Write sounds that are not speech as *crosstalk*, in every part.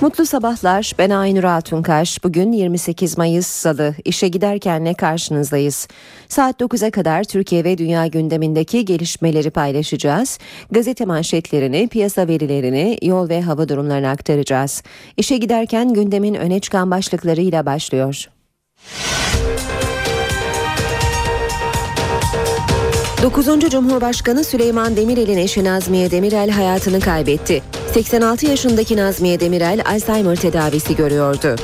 Mutlu sabahlar. Ben Aynur Altunkaş. Bugün 28 Mayıs Salı. İşe giderken ne karşınızdayız. Saat 9'a kadar Türkiye ve dünya gündemindeki gelişmeleri paylaşacağız. Gazete manşetlerini, piyasa verilerini, yol ve hava durumlarını aktaracağız. İşe giderken gündemin öne çıkan başlıklarıyla başlıyor. 9. Cumhurbaşkanı Süleyman Demirel'in eşi Nazmiye Demirel hayatını kaybetti. 86 yaşındaki Nazmiye Demirel Alzheimer tedavisi görüyordu.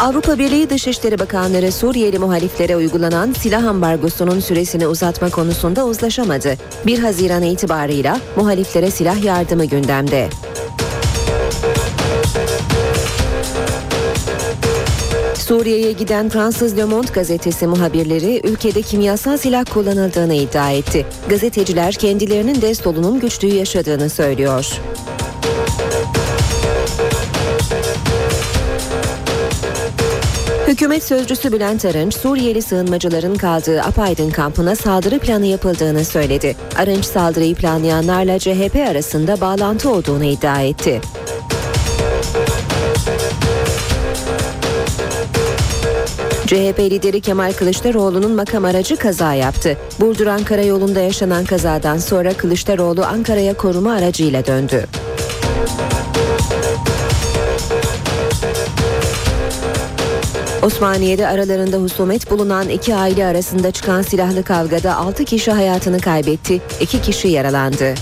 Avrupa Birliği Dışişleri Bakanları Suriyeli muhaliflere uygulanan silah ambargosunun süresini uzatma konusunda uzlaşamadı. 1 Haziran itibarıyla muhaliflere silah yardımı gündemde. Suriye'ye giden Fransız Le Monde gazetesi muhabirleri ülkede kimyasal silah kullanıldığını iddia etti. Gazeteciler kendilerinin Destolu'nun güçlüğü yaşadığını söylüyor. Hükümet sözcüsü Bülent Arınç, Suriyeli sığınmacıların kaldığı Apaydın kampına saldırı planı yapıldığını söyledi. Arınç saldırıyı planlayanlarla CHP arasında bağlantı olduğunu iddia etti. CHP lideri Kemal Kılıçdaroğlu'nun makam aracı kaza yaptı. Burdur Ankara yolunda yaşanan kazadan sonra Kılıçdaroğlu Ankara'ya koruma aracıyla döndü. Osmaniye'de aralarında husumet bulunan iki aile arasında çıkan silahlı kavgada 6 kişi hayatını kaybetti, 2 kişi yaralandı.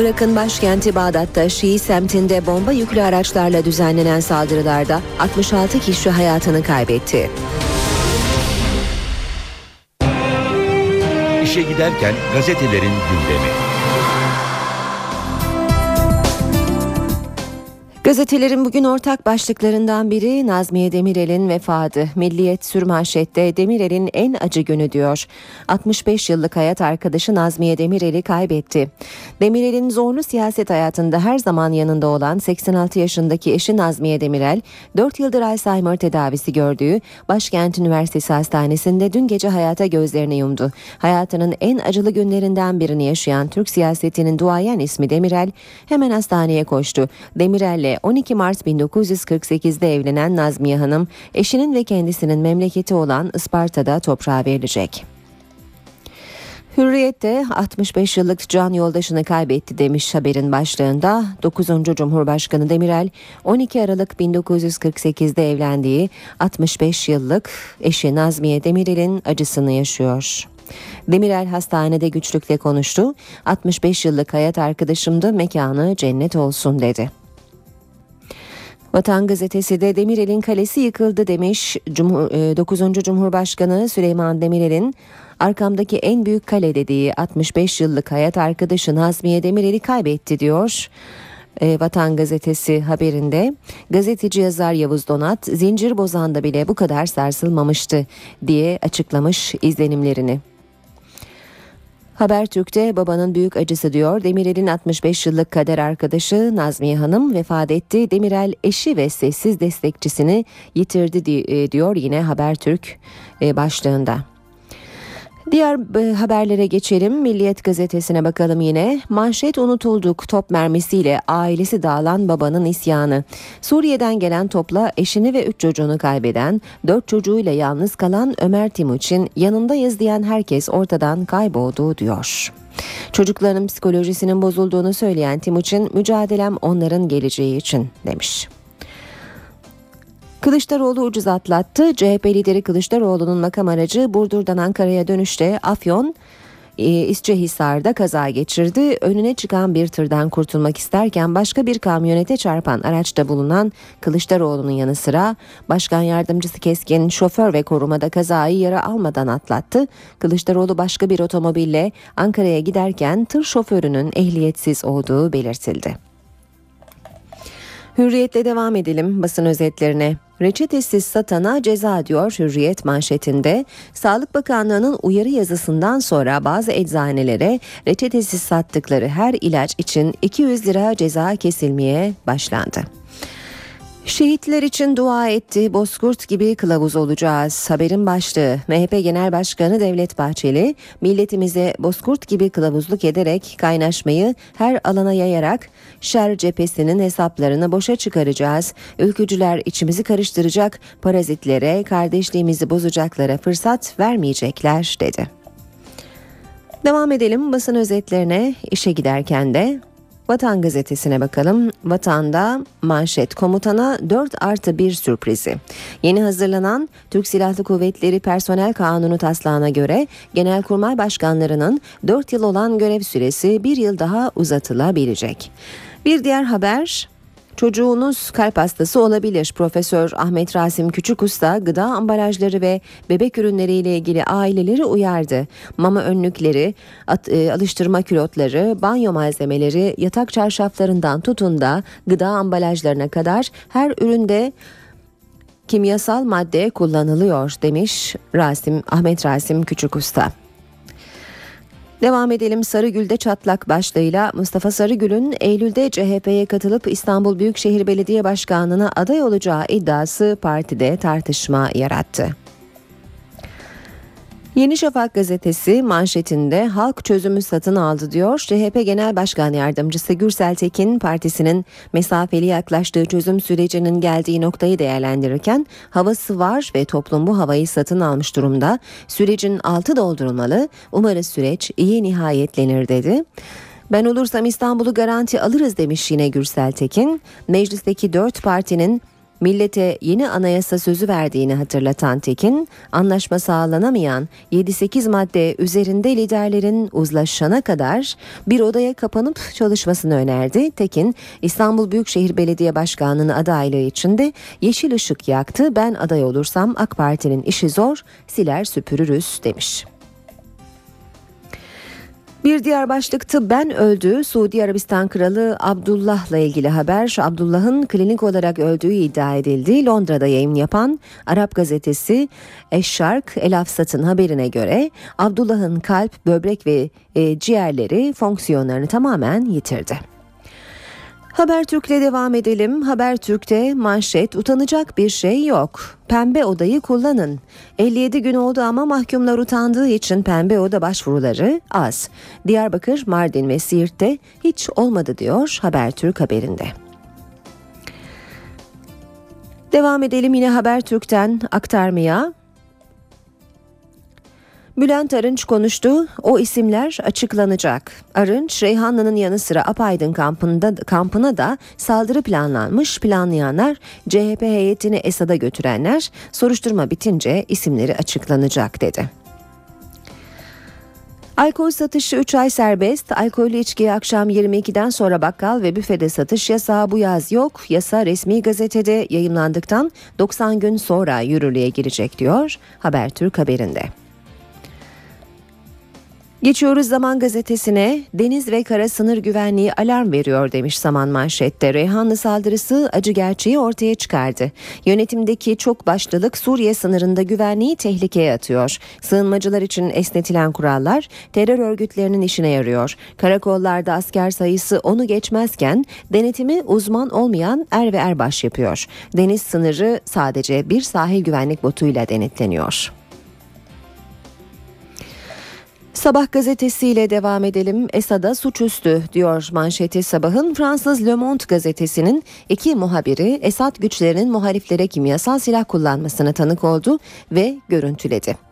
Irak'ın başkenti Bağdat'ta Şii semtinde bomba yüklü araçlarla düzenlenen saldırılarda 66 kişi hayatını kaybetti. İşe giderken gazetelerin gündemi. Gazetelerin bugün ortak başlıklarından biri Nazmiye Demirel'in vefadı. Milliyet sürmanşette Demirel'in en acı günü diyor. 65 yıllık hayat arkadaşı Nazmiye Demirel'i kaybetti. Demirel'in zorlu siyaset hayatında her zaman yanında olan 86 yaşındaki eşi Nazmiye Demirel, 4 yıldır Alzheimer tedavisi gördüğü Başkent Üniversitesi Hastanesi'nde dün gece hayata gözlerini yumdu. Hayatının en acılı günlerinden birini yaşayan Türk siyasetinin duayen ismi Demirel hemen hastaneye koştu. Demirel'le 12 Mart 1948'de evlenen Nazmiye Hanım, eşinin ve kendisinin memleketi olan Isparta'da toprağa verilecek. Hürriyet'te 65 yıllık can yoldaşını kaybetti demiş haberin başlığında. 9. Cumhurbaşkanı Demirel 12 Aralık 1948'de evlendiği 65 yıllık eşi Nazmiye Demirel'in acısını yaşıyor. Demirel hastanede güçlükle konuştu. 65 yıllık hayat arkadaşımdı mekanı cennet olsun dedi. Vatan Gazetesi de Demirel'in kalesi yıkıldı demiş. Cumhur, 9. E, Cumhurbaşkanı Süleyman Demirel'in arkamdaki en büyük kale dediği 65 yıllık hayat arkadaşı Nazmiye Demirel'i kaybetti diyor. E, Vatan Gazetesi haberinde gazeteci yazar Yavuz Donat zincir bozanda bile bu kadar sarsılmamıştı diye açıklamış izlenimlerini. Habertürk'te babanın büyük acısı diyor. Demirel'in 65 yıllık kader arkadaşı Nazmiye Hanım vefat etti. Demirel eşi ve sessiz destekçisini yitirdi e, diyor yine Habertürk e, başlığında. Diğer e, haberlere geçelim. Milliyet gazetesine bakalım yine. Manşet unutulduk top mermisiyle ailesi dağılan babanın isyanı. Suriye'den gelen topla eşini ve üç çocuğunu kaybeden, dört çocuğuyla yalnız kalan Ömer Timuçin yanındayız diyen herkes ortadan kayboldu diyor. Çocukların psikolojisinin bozulduğunu söyleyen Timuçin mücadelem onların geleceği için demiş. Kılıçdaroğlu ucuz atlattı. CHP lideri Kılıçdaroğlu'nun makam aracı Burdur'dan Ankara'ya dönüşte Afyon e, İsçehisar'da kaza geçirdi. Önüne çıkan bir tırdan kurtulmak isterken başka bir kamyonete çarpan araçta bulunan Kılıçdaroğlu'nun yanı sıra Başkan Yardımcısı Keskin şoför ve korumada kazayı yara almadan atlattı. Kılıçdaroğlu başka bir otomobille Ankara'ya giderken tır şoförünün ehliyetsiz olduğu belirtildi. Hürriyetle devam edelim basın özetlerine. Reçetesiz satana ceza diyor Hürriyet manşetinde. Sağlık Bakanlığı'nın uyarı yazısından sonra bazı eczanelere reçetesiz sattıkları her ilaç için 200 lira ceza kesilmeye başlandı. Şehitler için dua etti, Bozkurt gibi kılavuz olacağız. Haberin başlığı MHP Genel Başkanı Devlet Bahçeli, milletimize Bozkurt gibi kılavuzluk ederek kaynaşmayı her alana yayarak şer cephesinin hesaplarını boşa çıkaracağız. Ülkücüler içimizi karıştıracak, parazitlere, kardeşliğimizi bozacaklara fırsat vermeyecekler dedi. Devam edelim basın özetlerine işe giderken de Vatan gazetesine bakalım. Vatanda manşet komutana 4 artı 1 sürprizi. Yeni hazırlanan Türk Silahlı Kuvvetleri Personel Kanunu taslağına göre Genelkurmay Başkanlarının 4 yıl olan görev süresi 1 yıl daha uzatılabilecek. Bir diğer haber Çocuğunuz kalp hastası olabilir. Profesör Ahmet Rasim Küçükusta gıda ambalajları ve bebek ürünleriyle ilgili aileleri uyardı. Mama önlükleri, at, e, alıştırma külotları, banyo malzemeleri, yatak çarşaflarından tutun da gıda ambalajlarına kadar her üründe kimyasal madde kullanılıyor demiş Rasim Ahmet Rasim Küçükusta. Devam edelim Sarıgül'de çatlak başlığıyla Mustafa Sarıgül'ün Eylül'de CHP'ye katılıp İstanbul Büyükşehir Belediye Başkanlığı'na aday olacağı iddiası partide tartışma yarattı. Yeni Şafak gazetesi manşetinde halk çözümü satın aldı diyor. CHP Genel Başkan Yardımcısı Gürsel Tekin partisinin mesafeli yaklaştığı çözüm sürecinin geldiği noktayı değerlendirirken havası var ve toplum bu havayı satın almış durumda. Sürecin altı doldurulmalı. Umarız süreç iyi nihayetlenir dedi. Ben olursam İstanbul'u garanti alırız demiş yine Gürsel Tekin. Meclisteki dört partinin millete yeni anayasa sözü verdiğini hatırlatan Tekin, anlaşma sağlanamayan 7-8 madde üzerinde liderlerin uzlaşana kadar bir odaya kapanıp çalışmasını önerdi. Tekin, İstanbul Büyükşehir Belediye Başkanlığı'nın adaylığı için de yeşil ışık yaktı. Ben aday olursam AK Parti'nin işi zor, siler süpürürüz demiş. Bir diğer başlıktı ben öldü. Suudi Arabistan Kralı Abdullah'la ilgili haber. Abdullah'ın klinik olarak öldüğü iddia edildi. Londra'da yayın yapan Arap gazetesi Eşşark El Afsat'ın haberine göre Abdullah'ın kalp, böbrek ve e, ciğerleri fonksiyonlarını tamamen yitirdi. Habertürk'le devam edelim. Habertürk'te manşet utanacak bir şey yok. Pembe odayı kullanın. 57 gün oldu ama mahkumlar utandığı için pembe oda başvuruları az. Diyarbakır, Mardin ve Siirt'te hiç olmadı diyor Habertürk haberinde. Devam edelim yine Habertürk'ten aktarmaya. Bülent Arınç konuştu. O isimler açıklanacak. Arınç, Reyhanlı'nın yanı sıra Apaydın kampında, kampına da saldırı planlanmış. Planlayanlar, CHP heyetini Esad'a götürenler, soruşturma bitince isimleri açıklanacak dedi. Alkol satışı 3 ay serbest. Alkollü içkiyi akşam 22'den sonra bakkal ve büfede satış yasağı bu yaz yok. Yasa resmi gazetede yayımlandıktan 90 gün sonra yürürlüğe girecek diyor Habertürk haberinde. Geçiyoruz Zaman Gazetesi'ne deniz ve kara sınır güvenliği alarm veriyor demiş Zaman manşette. Reyhanlı saldırısı acı gerçeği ortaya çıkardı. Yönetimdeki çok başlılık Suriye sınırında güvenliği tehlikeye atıyor. Sığınmacılar için esnetilen kurallar terör örgütlerinin işine yarıyor. Karakollarda asker sayısı onu geçmezken denetimi uzman olmayan er ve erbaş yapıyor. Deniz sınırı sadece bir sahil güvenlik botuyla denetleniyor. Sabah gazetesiyle devam edelim. Esad'a suçüstü diyor manşeti sabahın. Fransız Le Monde gazetesinin iki muhabiri Esad güçlerinin muhaliflere kimyasal silah kullanmasına tanık oldu ve görüntüledi.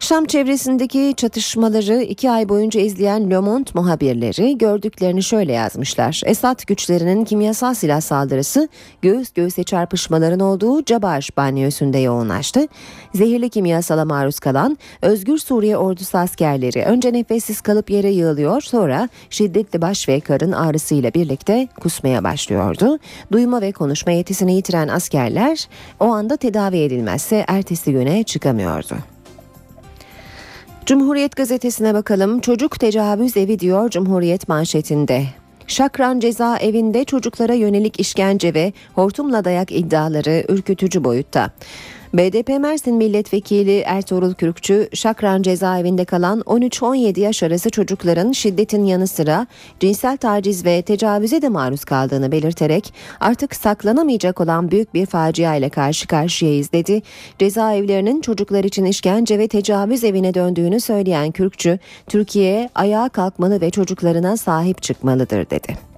Şam çevresindeki çatışmaları iki ay boyunca izleyen Le Monde muhabirleri gördüklerini şöyle yazmışlar. Esad güçlerinin kimyasal silah saldırısı göğüs göğüse çarpışmaların olduğu Cabaş banyosunda yoğunlaştı. Zehirli kimyasala maruz kalan Özgür Suriye ordusu askerleri önce nefessiz kalıp yere yığılıyor sonra şiddetli baş ve karın ağrısıyla birlikte kusmaya başlıyordu. Duyma ve konuşma yetisini yitiren askerler o anda tedavi edilmezse ertesi güne çıkamıyordu. Cumhuriyet gazetesine bakalım. Çocuk tecavüz evi diyor Cumhuriyet manşetinde. Şakran cezaevinde çocuklara yönelik işkence ve hortumla dayak iddiaları ürkütücü boyutta. BDP Mersin Milletvekili Ertuğrul Kürkçü, Şakran cezaevinde kalan 13-17 yaş arası çocukların şiddetin yanı sıra cinsel taciz ve tecavüze de maruz kaldığını belirterek artık saklanamayacak olan büyük bir facia ile karşı karşıyayız dedi. Cezaevlerinin çocuklar için işkence ve tecavüz evine döndüğünü söyleyen Kürkçü, Türkiye ayağa kalkmalı ve çocuklarına sahip çıkmalıdır dedi.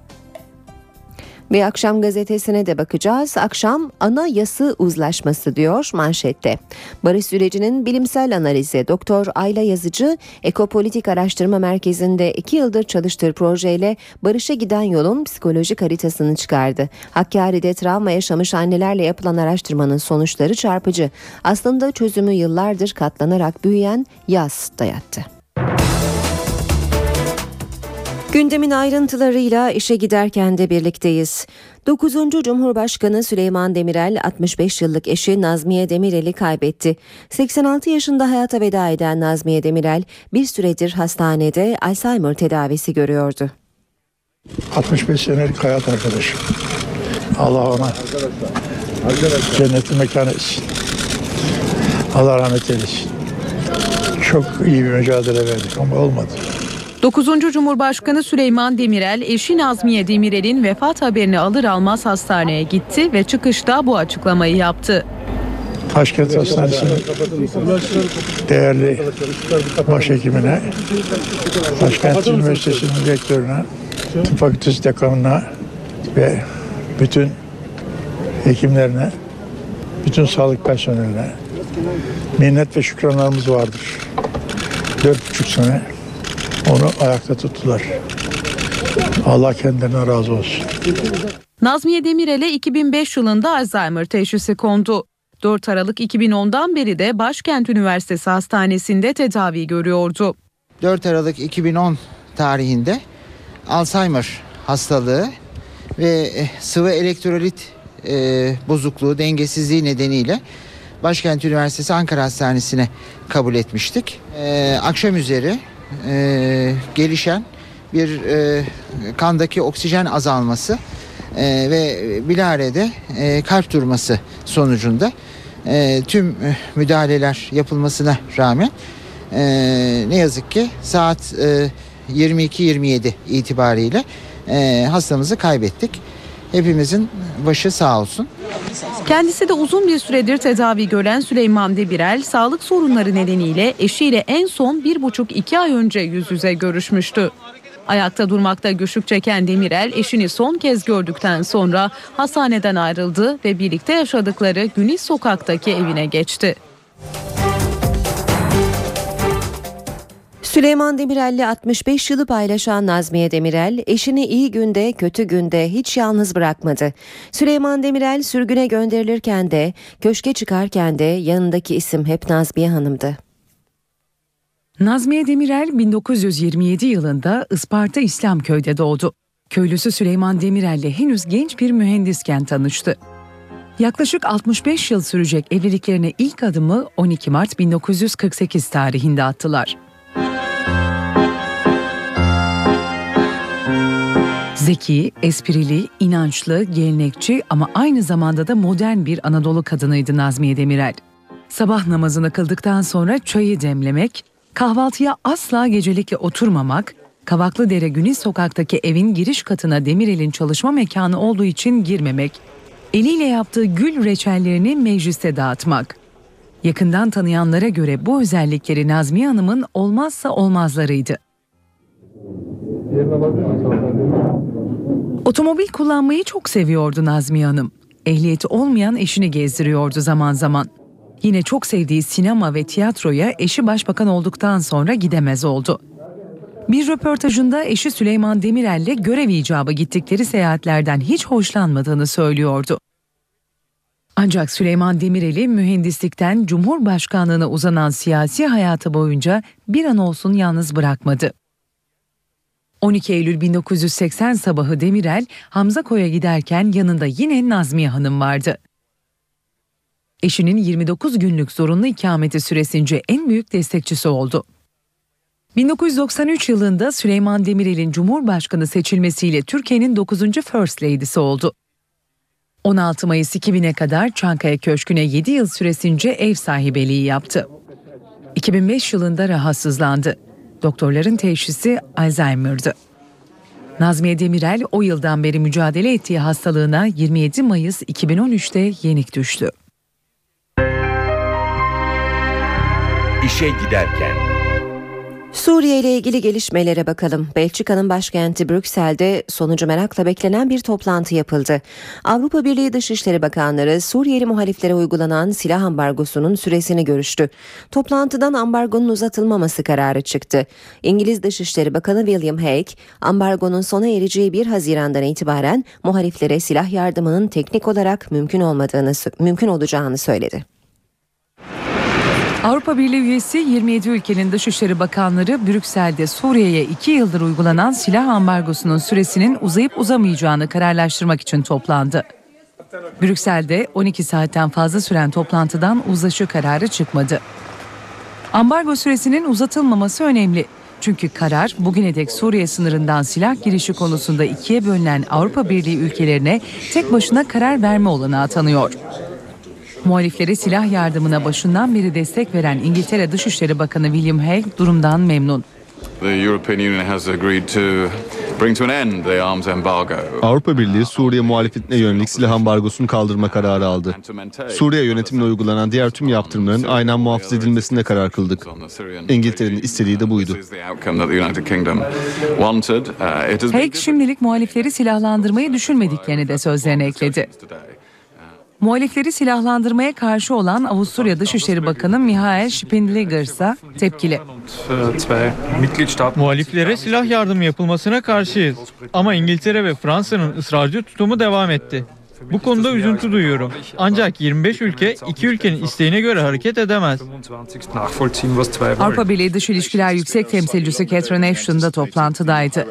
Ve akşam gazetesine de bakacağız. Akşam ana yası uzlaşması diyor manşette. Barış sürecinin bilimsel analizi Doktor Ayla Yazıcı Ekopolitik Araştırma Merkezi'nde iki yıldır çalıştığı projeyle barışa giden yolun psikolojik haritasını çıkardı. Hakkari'de travma yaşamış annelerle yapılan araştırmanın sonuçları çarpıcı. Aslında çözümü yıllardır katlanarak büyüyen yaz dayattı. Gündemin ayrıntılarıyla işe giderken de birlikteyiz. 9. Cumhurbaşkanı Süleyman Demirel 65 yıllık eşi Nazmiye Demirel'i kaybetti. 86 yaşında hayata veda eden Nazmiye Demirel bir süredir hastanede Alzheimer tedavisi görüyordu. 65 senelik hayat arkadaşım. Allah ona cennetli mekanı etsin. Allah rahmet eylesin. Çok iyi bir mücadele verdik ama olmadı. 9. Cumhurbaşkanı Süleyman Demirel eşi Nazmiye Demirel'in vefat haberini alır almaz hastaneye gitti ve çıkışta bu açıklamayı yaptı. Başkent Hastanesi'nin değerli başhekimine, Başkent Üniversitesi'nin rektörüne, tıp fakültesi dekanına ve bütün hekimlerine, bütün sağlık personeline minnet ve şükranlarımız vardır. Dört buçuk sene onu ayakta tuttular. Allah kendilerine razı olsun. Nazmiye Demirel'e 2005 yılında Alzheimer teşhisi kondu. 4 Aralık 2010'dan beri de Başkent Üniversitesi Hastanesi'nde tedavi görüyordu. 4 Aralık 2010 tarihinde Alzheimer hastalığı ve sıvı elektrolit e, bozukluğu, dengesizliği nedeniyle Başkent Üniversitesi Ankara Hastanesi'ne kabul etmiştik. E, akşam üzeri e, gelişen bir e, kandaki oksijen azalması e, ve bilarede e, kalp durması sonucunda e, tüm müdahaleler yapılmasına rağmen e, ne yazık ki saat e, 22-27 itibariyle e, hastamızı kaybettik. Hepimizin başı sağ olsun. Kendisi de uzun bir süredir tedavi gören Süleyman Demirel, sağlık sorunları nedeniyle eşiyle en son bir buçuk iki ay önce yüz yüze görüşmüştü. Ayakta durmakta güçlük çeken Demirel eşini son kez gördükten sonra hastaneden ayrıldı ve birlikte yaşadıkları Güniz Sokak'taki evine geçti. Süleyman Demirel'le 65 yılı paylaşan Nazmiye Demirel, eşini iyi günde kötü günde hiç yalnız bırakmadı. Süleyman Demirel sürgüne gönderilirken de, köşke çıkarken de yanındaki isim hep Nazmiye Hanım'dı. Nazmiye Demirel 1927 yılında Isparta İslamköy'de doğdu. Köylüsü Süleyman Demirel'le henüz genç bir mühendisken tanıştı. Yaklaşık 65 yıl sürecek evliliklerine ilk adımı 12 Mart 1948 tarihinde attılar. Zeki, esprili, inançlı, gelenekçi ama aynı zamanda da modern bir Anadolu kadınıydı Nazmiye Demirel. Sabah namazını kıldıktan sonra çayı demlemek, kahvaltıya asla gecelikle oturmamak, Kavaklıdere Güniz sokaktaki evin giriş katına Demirel'in çalışma mekanı olduğu için girmemek, eliyle yaptığı gül reçellerini mecliste dağıtmak. Yakından tanıyanlara göre bu özellikleri Nazmiye Hanım'ın olmazsa olmazlarıydı. Otomobil kullanmayı çok seviyordu Nazmiye Hanım. Ehliyeti olmayan eşini gezdiriyordu zaman zaman. Yine çok sevdiği sinema ve tiyatroya eşi başbakan olduktan sonra gidemez oldu. Bir röportajında eşi Süleyman Demirel'le görev icabı gittikleri seyahatlerden hiç hoşlanmadığını söylüyordu. Ancak Süleyman Demirel'i mühendislikten Cumhurbaşkanlığına uzanan siyasi hayatı boyunca bir an olsun yalnız bırakmadı. 12 Eylül 1980 sabahı Demirel, Hamza Koy'a giderken yanında yine Nazmiye Hanım vardı. Eşinin 29 günlük zorunlu ikameti süresince en büyük destekçisi oldu. 1993 yılında Süleyman Demirel'in Cumhurbaşkanı seçilmesiyle Türkiye'nin 9. First Lady'si oldu. 16 Mayıs 2000'e kadar Çankaya Köşkü'ne 7 yıl süresince ev sahibeliği yaptı. 2005 yılında rahatsızlandı. Doktorların teşhisi Alzheimer'dı. Nazmiye Demirel o yıldan beri mücadele ettiği hastalığına 27 Mayıs 2013'te yenik düştü. İşe giderken Suriye ile ilgili gelişmelere bakalım. Belçika'nın başkenti Brüksel'de sonucu merakla beklenen bir toplantı yapıldı. Avrupa Birliği Dışişleri Bakanları Suriyeli muhaliflere uygulanan silah ambargosunun süresini görüştü. Toplantıdan ambargonun uzatılmaması kararı çıktı. İngiliz Dışişleri Bakanı William Hague, ambargonun sona ereceği 1 Haziran'dan itibaren muhaliflere silah yardımının teknik olarak mümkün olmadığını mümkün olacağını söyledi. Avrupa Birliği üyesi 27 ülkenin Dışişleri Bakanları Brüksel'de Suriye'ye 2 yıldır uygulanan silah ambargosunun süresinin uzayıp uzamayacağını kararlaştırmak için toplandı. Brüksel'de 12 saatten fazla süren toplantıdan uzlaşı kararı çıkmadı. Ambargo süresinin uzatılmaması önemli. Çünkü karar bugüne dek Suriye sınırından silah girişi konusunda ikiye bölünen Avrupa Birliği ülkelerine tek başına karar verme olanağı tanıyor. Muhaliflere silah yardımına başından beri destek veren İngiltere Dışişleri Bakanı William Hague durumdan memnun. Avrupa Birliği Suriye muhalefetine yönelik silah ambargosunu kaldırma kararı aldı. Suriye yönetimine uygulanan diğer tüm yaptırımların aynen muhafaza edilmesine karar kıldık. İngiltere'nin istediği de buydu. Hague şimdilik muhalifleri silahlandırmayı düşünmediklerini de sözlerine ekledi. Muhalifleri silahlandırmaya karşı olan Avusturya Dışişleri Bakanı Mihail Spindliger ise tepkili. Muhaliflere silah yardımı yapılmasına karşıyız. Ama İngiltere ve Fransa'nın ısrarcı tutumu devam etti. Bu konuda üzüntü duyuyorum. Ancak 25 ülke iki ülkenin isteğine göre hareket edemez. Avrupa Birliği Dış İlişkiler Yüksek Temsilcisi Catherine Ashton da toplantıdaydı.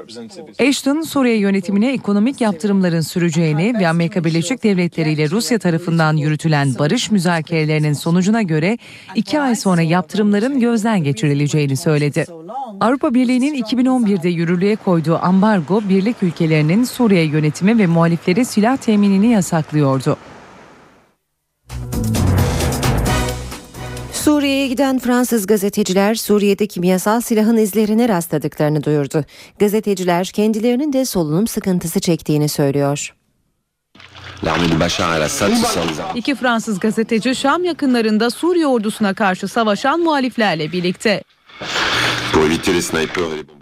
Ashton, Suriye yönetimine ekonomik yaptırımların süreceğini ve Amerika Birleşik Devletleri ile Rusya tarafından yürütülen barış müzakerelerinin sonucuna göre iki ay sonra yaptırımların gözden geçirileceğini söyledi. Avrupa Birliği'nin 2011'de yürürlüğe koyduğu ambargo, birlik ülkelerinin Suriye yönetimi ve muhalifleri silah teminini yasaklıyordu. Suriye'ye giden Fransız gazeteciler Suriye'de kimyasal silahın izlerine rastladıklarını duyurdu. Gazeteciler kendilerinin de solunum sıkıntısı çektiğini söylüyor. İki Fransız gazeteci Şam yakınlarında Suriye ordusuna karşı savaşan muhaliflerle birlikte.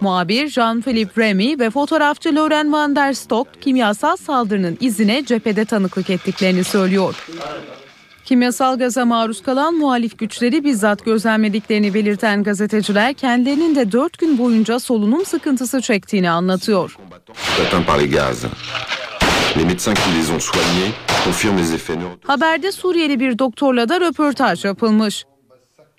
Muhabir Jean-Philippe Remy ve fotoğrafçı Laurent van der Stok kimyasal saldırının izine cephede tanıklık ettiklerini söylüyor. Kimyasal gaza maruz kalan muhalif güçleri bizzat gözlemlediklerini belirten gazeteciler kendilerinin de 4 gün boyunca solunum sıkıntısı çektiğini anlatıyor. Haberde Suriyeli bir doktorla da röportaj yapılmış.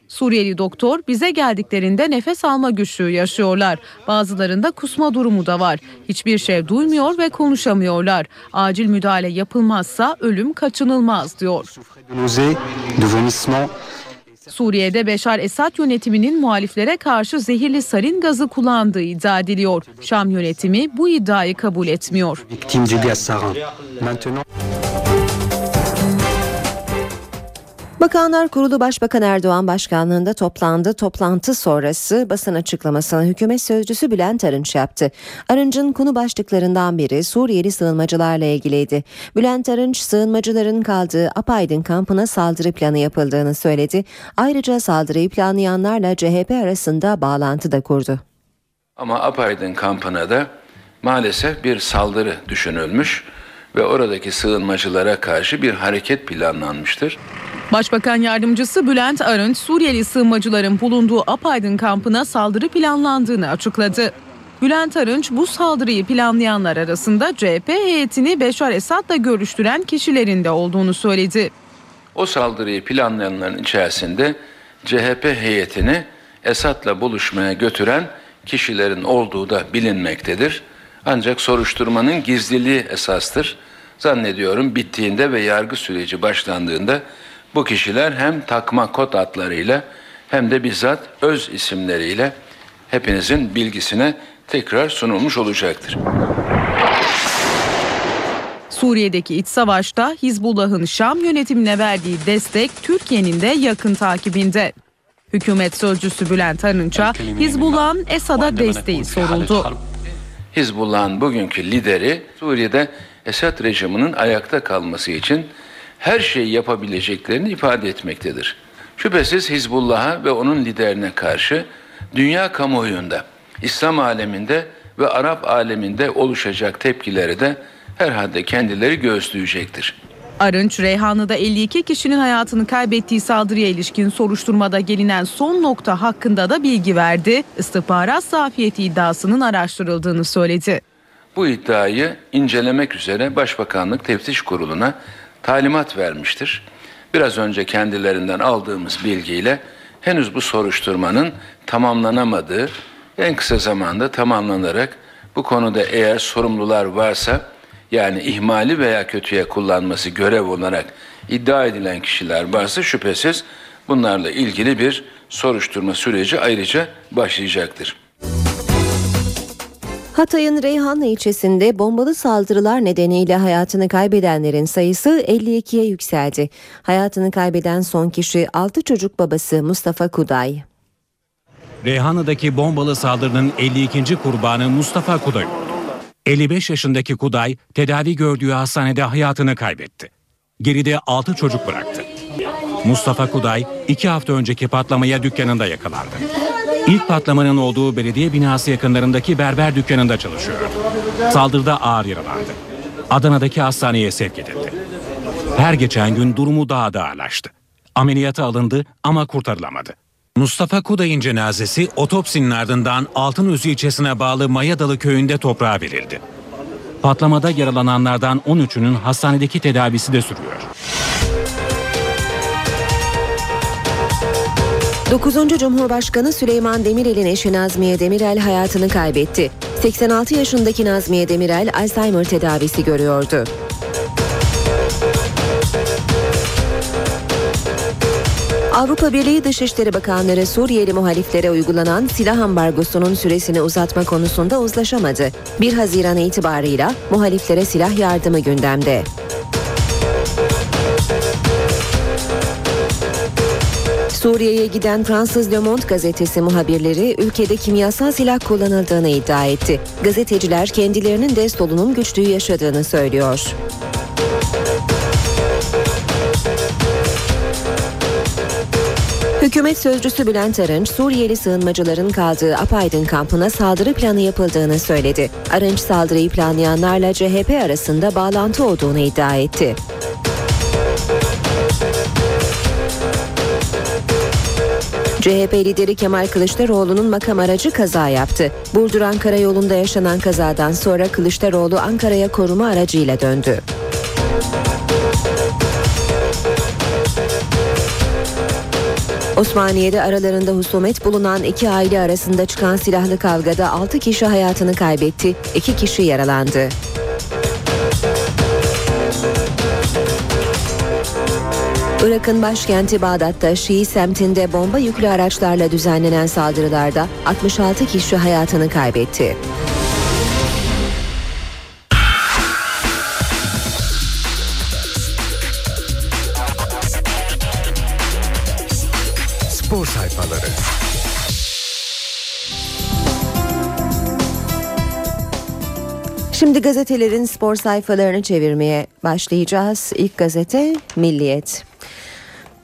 Suriyeli doktor bize geldiklerinde nefes alma güçlüğü yaşıyorlar. Bazılarında kusma durumu da var. Hiçbir şey duymuyor ve konuşamıyorlar. Acil müdahale yapılmazsa ölüm kaçınılmaz diyor. Suriye'de Beşar Esad yönetiminin muhaliflere karşı zehirli sarin gazı kullandığı iddia ediliyor. Şam yönetimi bu iddiayı kabul etmiyor. Bakanlar Kurulu Başbakan Erdoğan başkanlığında toplandı. Toplantı sonrası basın açıklamasını hükümet sözcüsü Bülent Arınç yaptı. Arınç'ın konu başlıklarından biri Suriyeli sığınmacılarla ilgiliydi. Bülent Arınç sığınmacıların kaldığı Apaydın kampına saldırı planı yapıldığını söyledi. Ayrıca saldırıyı planlayanlarla CHP arasında bağlantı da kurdu. Ama Apaydın kampına da maalesef bir saldırı düşünülmüş ve oradaki sığınmacılara karşı bir hareket planlanmıştır. Başbakan yardımcısı Bülent Arınç, Suriyeli sığınmacıların bulunduğu Apaydın kampına saldırı planlandığını açıkladı. Bülent Arınç bu saldırıyı planlayanlar arasında CHP heyetini Beşar Esad'la görüştüren kişilerin de olduğunu söyledi. O saldırıyı planlayanların içerisinde CHP heyetini Esad'la buluşmaya götüren kişilerin olduğu da bilinmektedir. Ancak soruşturmanın gizliliği esastır. Zannediyorum bittiğinde ve yargı süreci başlandığında bu kişiler hem takma kod adlarıyla hem de bizzat öz isimleriyle hepinizin bilgisine tekrar sunulmuş olacaktır. Suriye'deki iç savaşta Hizbullah'ın Şam yönetimine verdiği destek Türkiye'nin de yakın takibinde. Hükümet sözcüsü Bülent Arınç'a Hizbullah'ın Esad'a desteği soruldu. Hizbullah'ın bugünkü lideri Suriye'de Esad rejiminin ayakta kalması için her şeyi yapabileceklerini ifade etmektedir. Şüphesiz Hizbullah'a ve onun liderine karşı dünya kamuoyunda, İslam aleminde ve Arap aleminde oluşacak tepkileri de herhalde kendileri göğüsleyecektir. Arınç, Reyhanlı'da 52 kişinin hayatını kaybettiği saldırıya ilişkin soruşturmada gelinen son nokta hakkında da bilgi verdi. İstihbarat zafiyeti iddiasının araştırıldığını söyledi. Bu iddiayı incelemek üzere Başbakanlık Teftiş Kurulu'na talimat vermiştir. Biraz önce kendilerinden aldığımız bilgiyle henüz bu soruşturmanın tamamlanamadığı, en kısa zamanda tamamlanarak bu konuda eğer sorumlular varsa yani ihmali veya kötüye kullanması görev olarak iddia edilen kişiler varsa şüphesiz bunlarla ilgili bir soruşturma süreci ayrıca başlayacaktır. Hatay'ın Reyhanlı ilçesinde bombalı saldırılar nedeniyle hayatını kaybedenlerin sayısı 52'ye yükseldi. Hayatını kaybeden son kişi 6 çocuk babası Mustafa Kuday. Reyhanlı'daki bombalı saldırının 52. kurbanı Mustafa Kuday. 55 yaşındaki Kuday tedavi gördüğü hastanede hayatını kaybetti. Geride 6 çocuk bıraktı. Mustafa Kuday 2 hafta önceki patlamaya dükkanında yakalandı. İlk patlamanın olduğu belediye binası yakınlarındaki berber dükkanında çalışıyordu. Saldırıda ağır yaralandı. Adana'daki hastaneye sevk edildi. Her geçen gün durumu daha da ağırlaştı. Ameliyata alındı ama kurtarılamadı. Mustafa Kuday'ın cenazesi otopsinin ardından Altınözü ilçesine bağlı Mayadalı köyünde toprağa verildi. Patlamada yaralananlardan 13'ünün hastanedeki tedavisi de sürüyor. 9. Cumhurbaşkanı Süleyman Demirel'in eşi Nazmiye Demirel hayatını kaybetti. 86 yaşındaki Nazmiye Demirel Alzheimer tedavisi görüyordu. Avrupa Birliği Dışişleri Bakanları Suriyeli muhaliflere uygulanan silah ambargosunun süresini uzatma konusunda uzlaşamadı. 1 Haziran itibarıyla muhaliflere silah yardımı gündemde. Suriye'ye giden Fransız Le Monde gazetesi muhabirleri ülkede kimyasal silah kullanıldığını iddia etti. Gazeteciler kendilerinin destolunun güçlüğü yaşadığını söylüyor. Hükümet sözcüsü Bülent Arınç, Suriyeli sığınmacıların kaldığı Apaydın kampına saldırı planı yapıldığını söyledi. Arınç saldırıyı planlayanlarla CHP arasında bağlantı olduğunu iddia etti. CHP lideri Kemal Kılıçdaroğlu'nun makam aracı kaza yaptı. Burdur Ankara yolunda yaşanan kazadan sonra Kılıçdaroğlu Ankara'ya koruma aracıyla döndü. Osmaniye'de aralarında husumet bulunan iki aile arasında çıkan silahlı kavgada 6 kişi hayatını kaybetti, 2 kişi yaralandı. Irak'ın başkenti Bağdat'ta Şii semtinde bomba yüklü araçlarla düzenlenen saldırılarda 66 kişi hayatını kaybetti. Şimdi gazetelerin spor sayfalarını çevirmeye başlayacağız. İlk gazete Milliyet.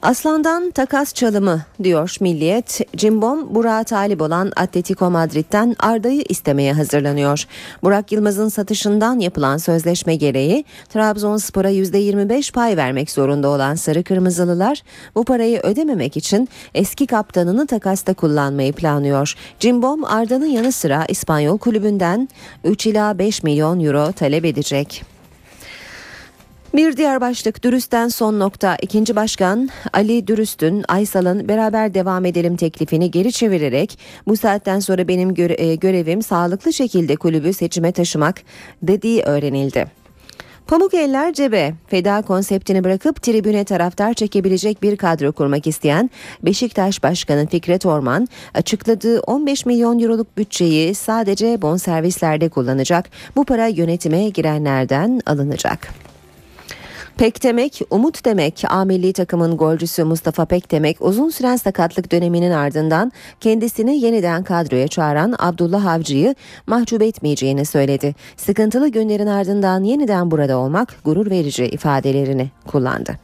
Aslandan takas çalımı diyor Milliyet. Cimbom Burak'a talip olan Atletico Madrid'den Arda'yı istemeye hazırlanıyor. Burak Yılmaz'ın satışından yapılan sözleşme gereği Trabzonspor'a %25 pay vermek zorunda olan Sarı Kırmızılılar bu parayı ödememek için eski kaptanını takasta kullanmayı planlıyor. Cimbom Arda'nın yanı sıra İspanyol kulübünden 3 ila 5 milyon euro talep edecek. Bir diğer başlık Dürüst'ten son nokta. İkinci başkan Ali Dürüst'ün Aysal'ın beraber devam edelim teklifini geri çevirerek bu saatten sonra benim göre- e, görevim sağlıklı şekilde kulübü seçime taşımak dediği öğrenildi. Pamuk eller cebe. Feda konseptini bırakıp tribüne taraftar çekebilecek bir kadro kurmak isteyen Beşiktaş Başkanı Fikret Orman açıkladığı 15 milyon euroluk bütçeyi sadece bonservislerde kullanacak. Bu para yönetime girenlerden alınacak. Pek demek, umut demek. A milli takımın golcüsü Mustafa Pek demek uzun süren sakatlık döneminin ardından kendisini yeniden kadroya çağıran Abdullah Avcı'yı mahcup etmeyeceğini söyledi. Sıkıntılı günlerin ardından yeniden burada olmak gurur verici ifadelerini kullandı.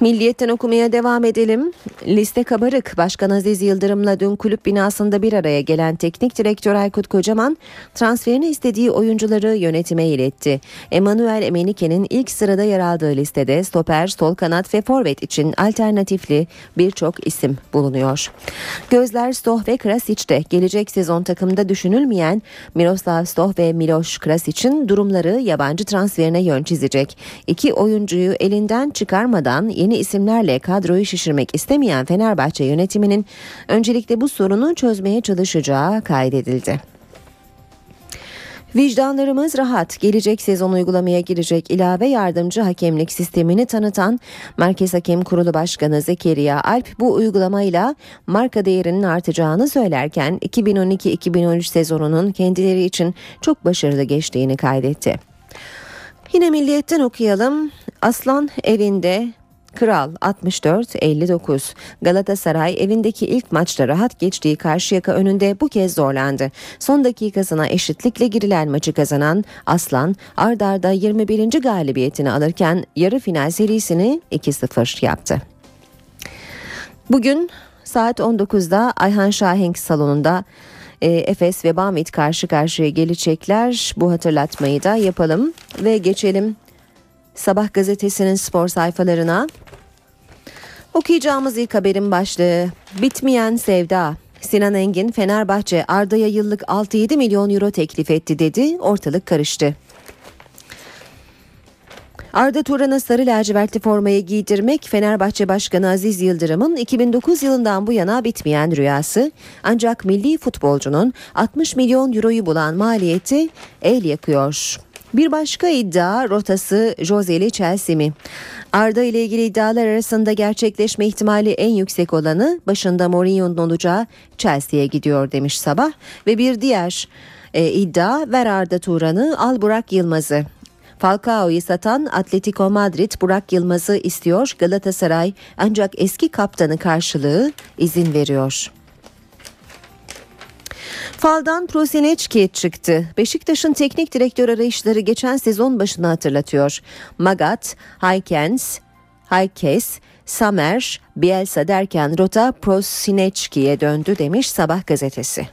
Milliyetten okumaya devam edelim. Liste kabarık. Başkan Aziz Yıldırım'la dün kulüp binasında bir araya gelen teknik direktör Aykut Kocaman transferini istediği oyuncuları yönetime iletti. Emanuel Emenike'nin ilk sırada yer aldığı listede stoper, sol kanat ve forvet için alternatifli birçok isim bulunuyor. Gözler Stoh ve Krasic'te gelecek sezon takımda düşünülmeyen Miroslav Stoh ve Miloš Krasic'in durumları yabancı transferine yön çizecek. İki oyuncuyu elinden çıkarmadan yeni isimlerle kadroyu şişirmek istemeyen Fenerbahçe yönetiminin öncelikle bu sorunu çözmeye çalışacağı kaydedildi. Vicdanlarımız rahat. Gelecek sezon uygulamaya girecek ilave yardımcı hakemlik sistemini tanıtan Merkez Hakem Kurulu Başkanı Zekeriya Alp bu uygulamayla marka değerinin artacağını söylerken 2012-2013 sezonunun kendileri için çok başarılı geçtiğini kaydetti. Yine milliyetten okuyalım. Aslan evinde Kral 64-59. Galatasaray evindeki ilk maçta rahat geçtiği Karşıyaka önünde bu kez zorlandı. Son dakikasına eşitlikle girilen maçı kazanan Aslan ardarda 21. galibiyetini alırken yarı final serisini 2-0 yaptı. Bugün saat 19'da Ayhan Şahenk salonunda e, Efes ve Bamit karşı karşıya gelecekler. Bu hatırlatmayı da yapalım ve geçelim Sabah gazetesinin spor sayfalarına. Okuyacağımız ilk haberin başlığı Bitmeyen Sevda. Sinan Engin Fenerbahçe Arda'ya yıllık 6-7 milyon euro teklif etti dedi ortalık karıştı. Arda Turan'a sarı lacivertli formayı giydirmek Fenerbahçe Başkanı Aziz Yıldırım'ın 2009 yılından bu yana bitmeyen rüyası. Ancak milli futbolcunun 60 milyon euroyu bulan maliyeti el yakıyor. Bir başka iddia rotası Joseli Chelsea mi? Arda ile ilgili iddialar arasında gerçekleşme ihtimali en yüksek olanı başında Mourinho'nun olacağı Chelsea'ye gidiyor demiş sabah ve bir diğer e, iddia ver Arda Turan'ı al Burak Yılmaz'ı. Falcao'yu satan Atletico Madrid Burak Yılmaz'ı istiyor Galatasaray ancak eski kaptanı karşılığı izin veriyor. Faldan Prosinecki çıktı. Beşiktaş'ın teknik direktör arayışları geçen sezon başını hatırlatıyor. Magat, Haykens, Haykes, Samer, Bielsa derken rota Prosinecki'ye döndü demiş Sabah gazetesi.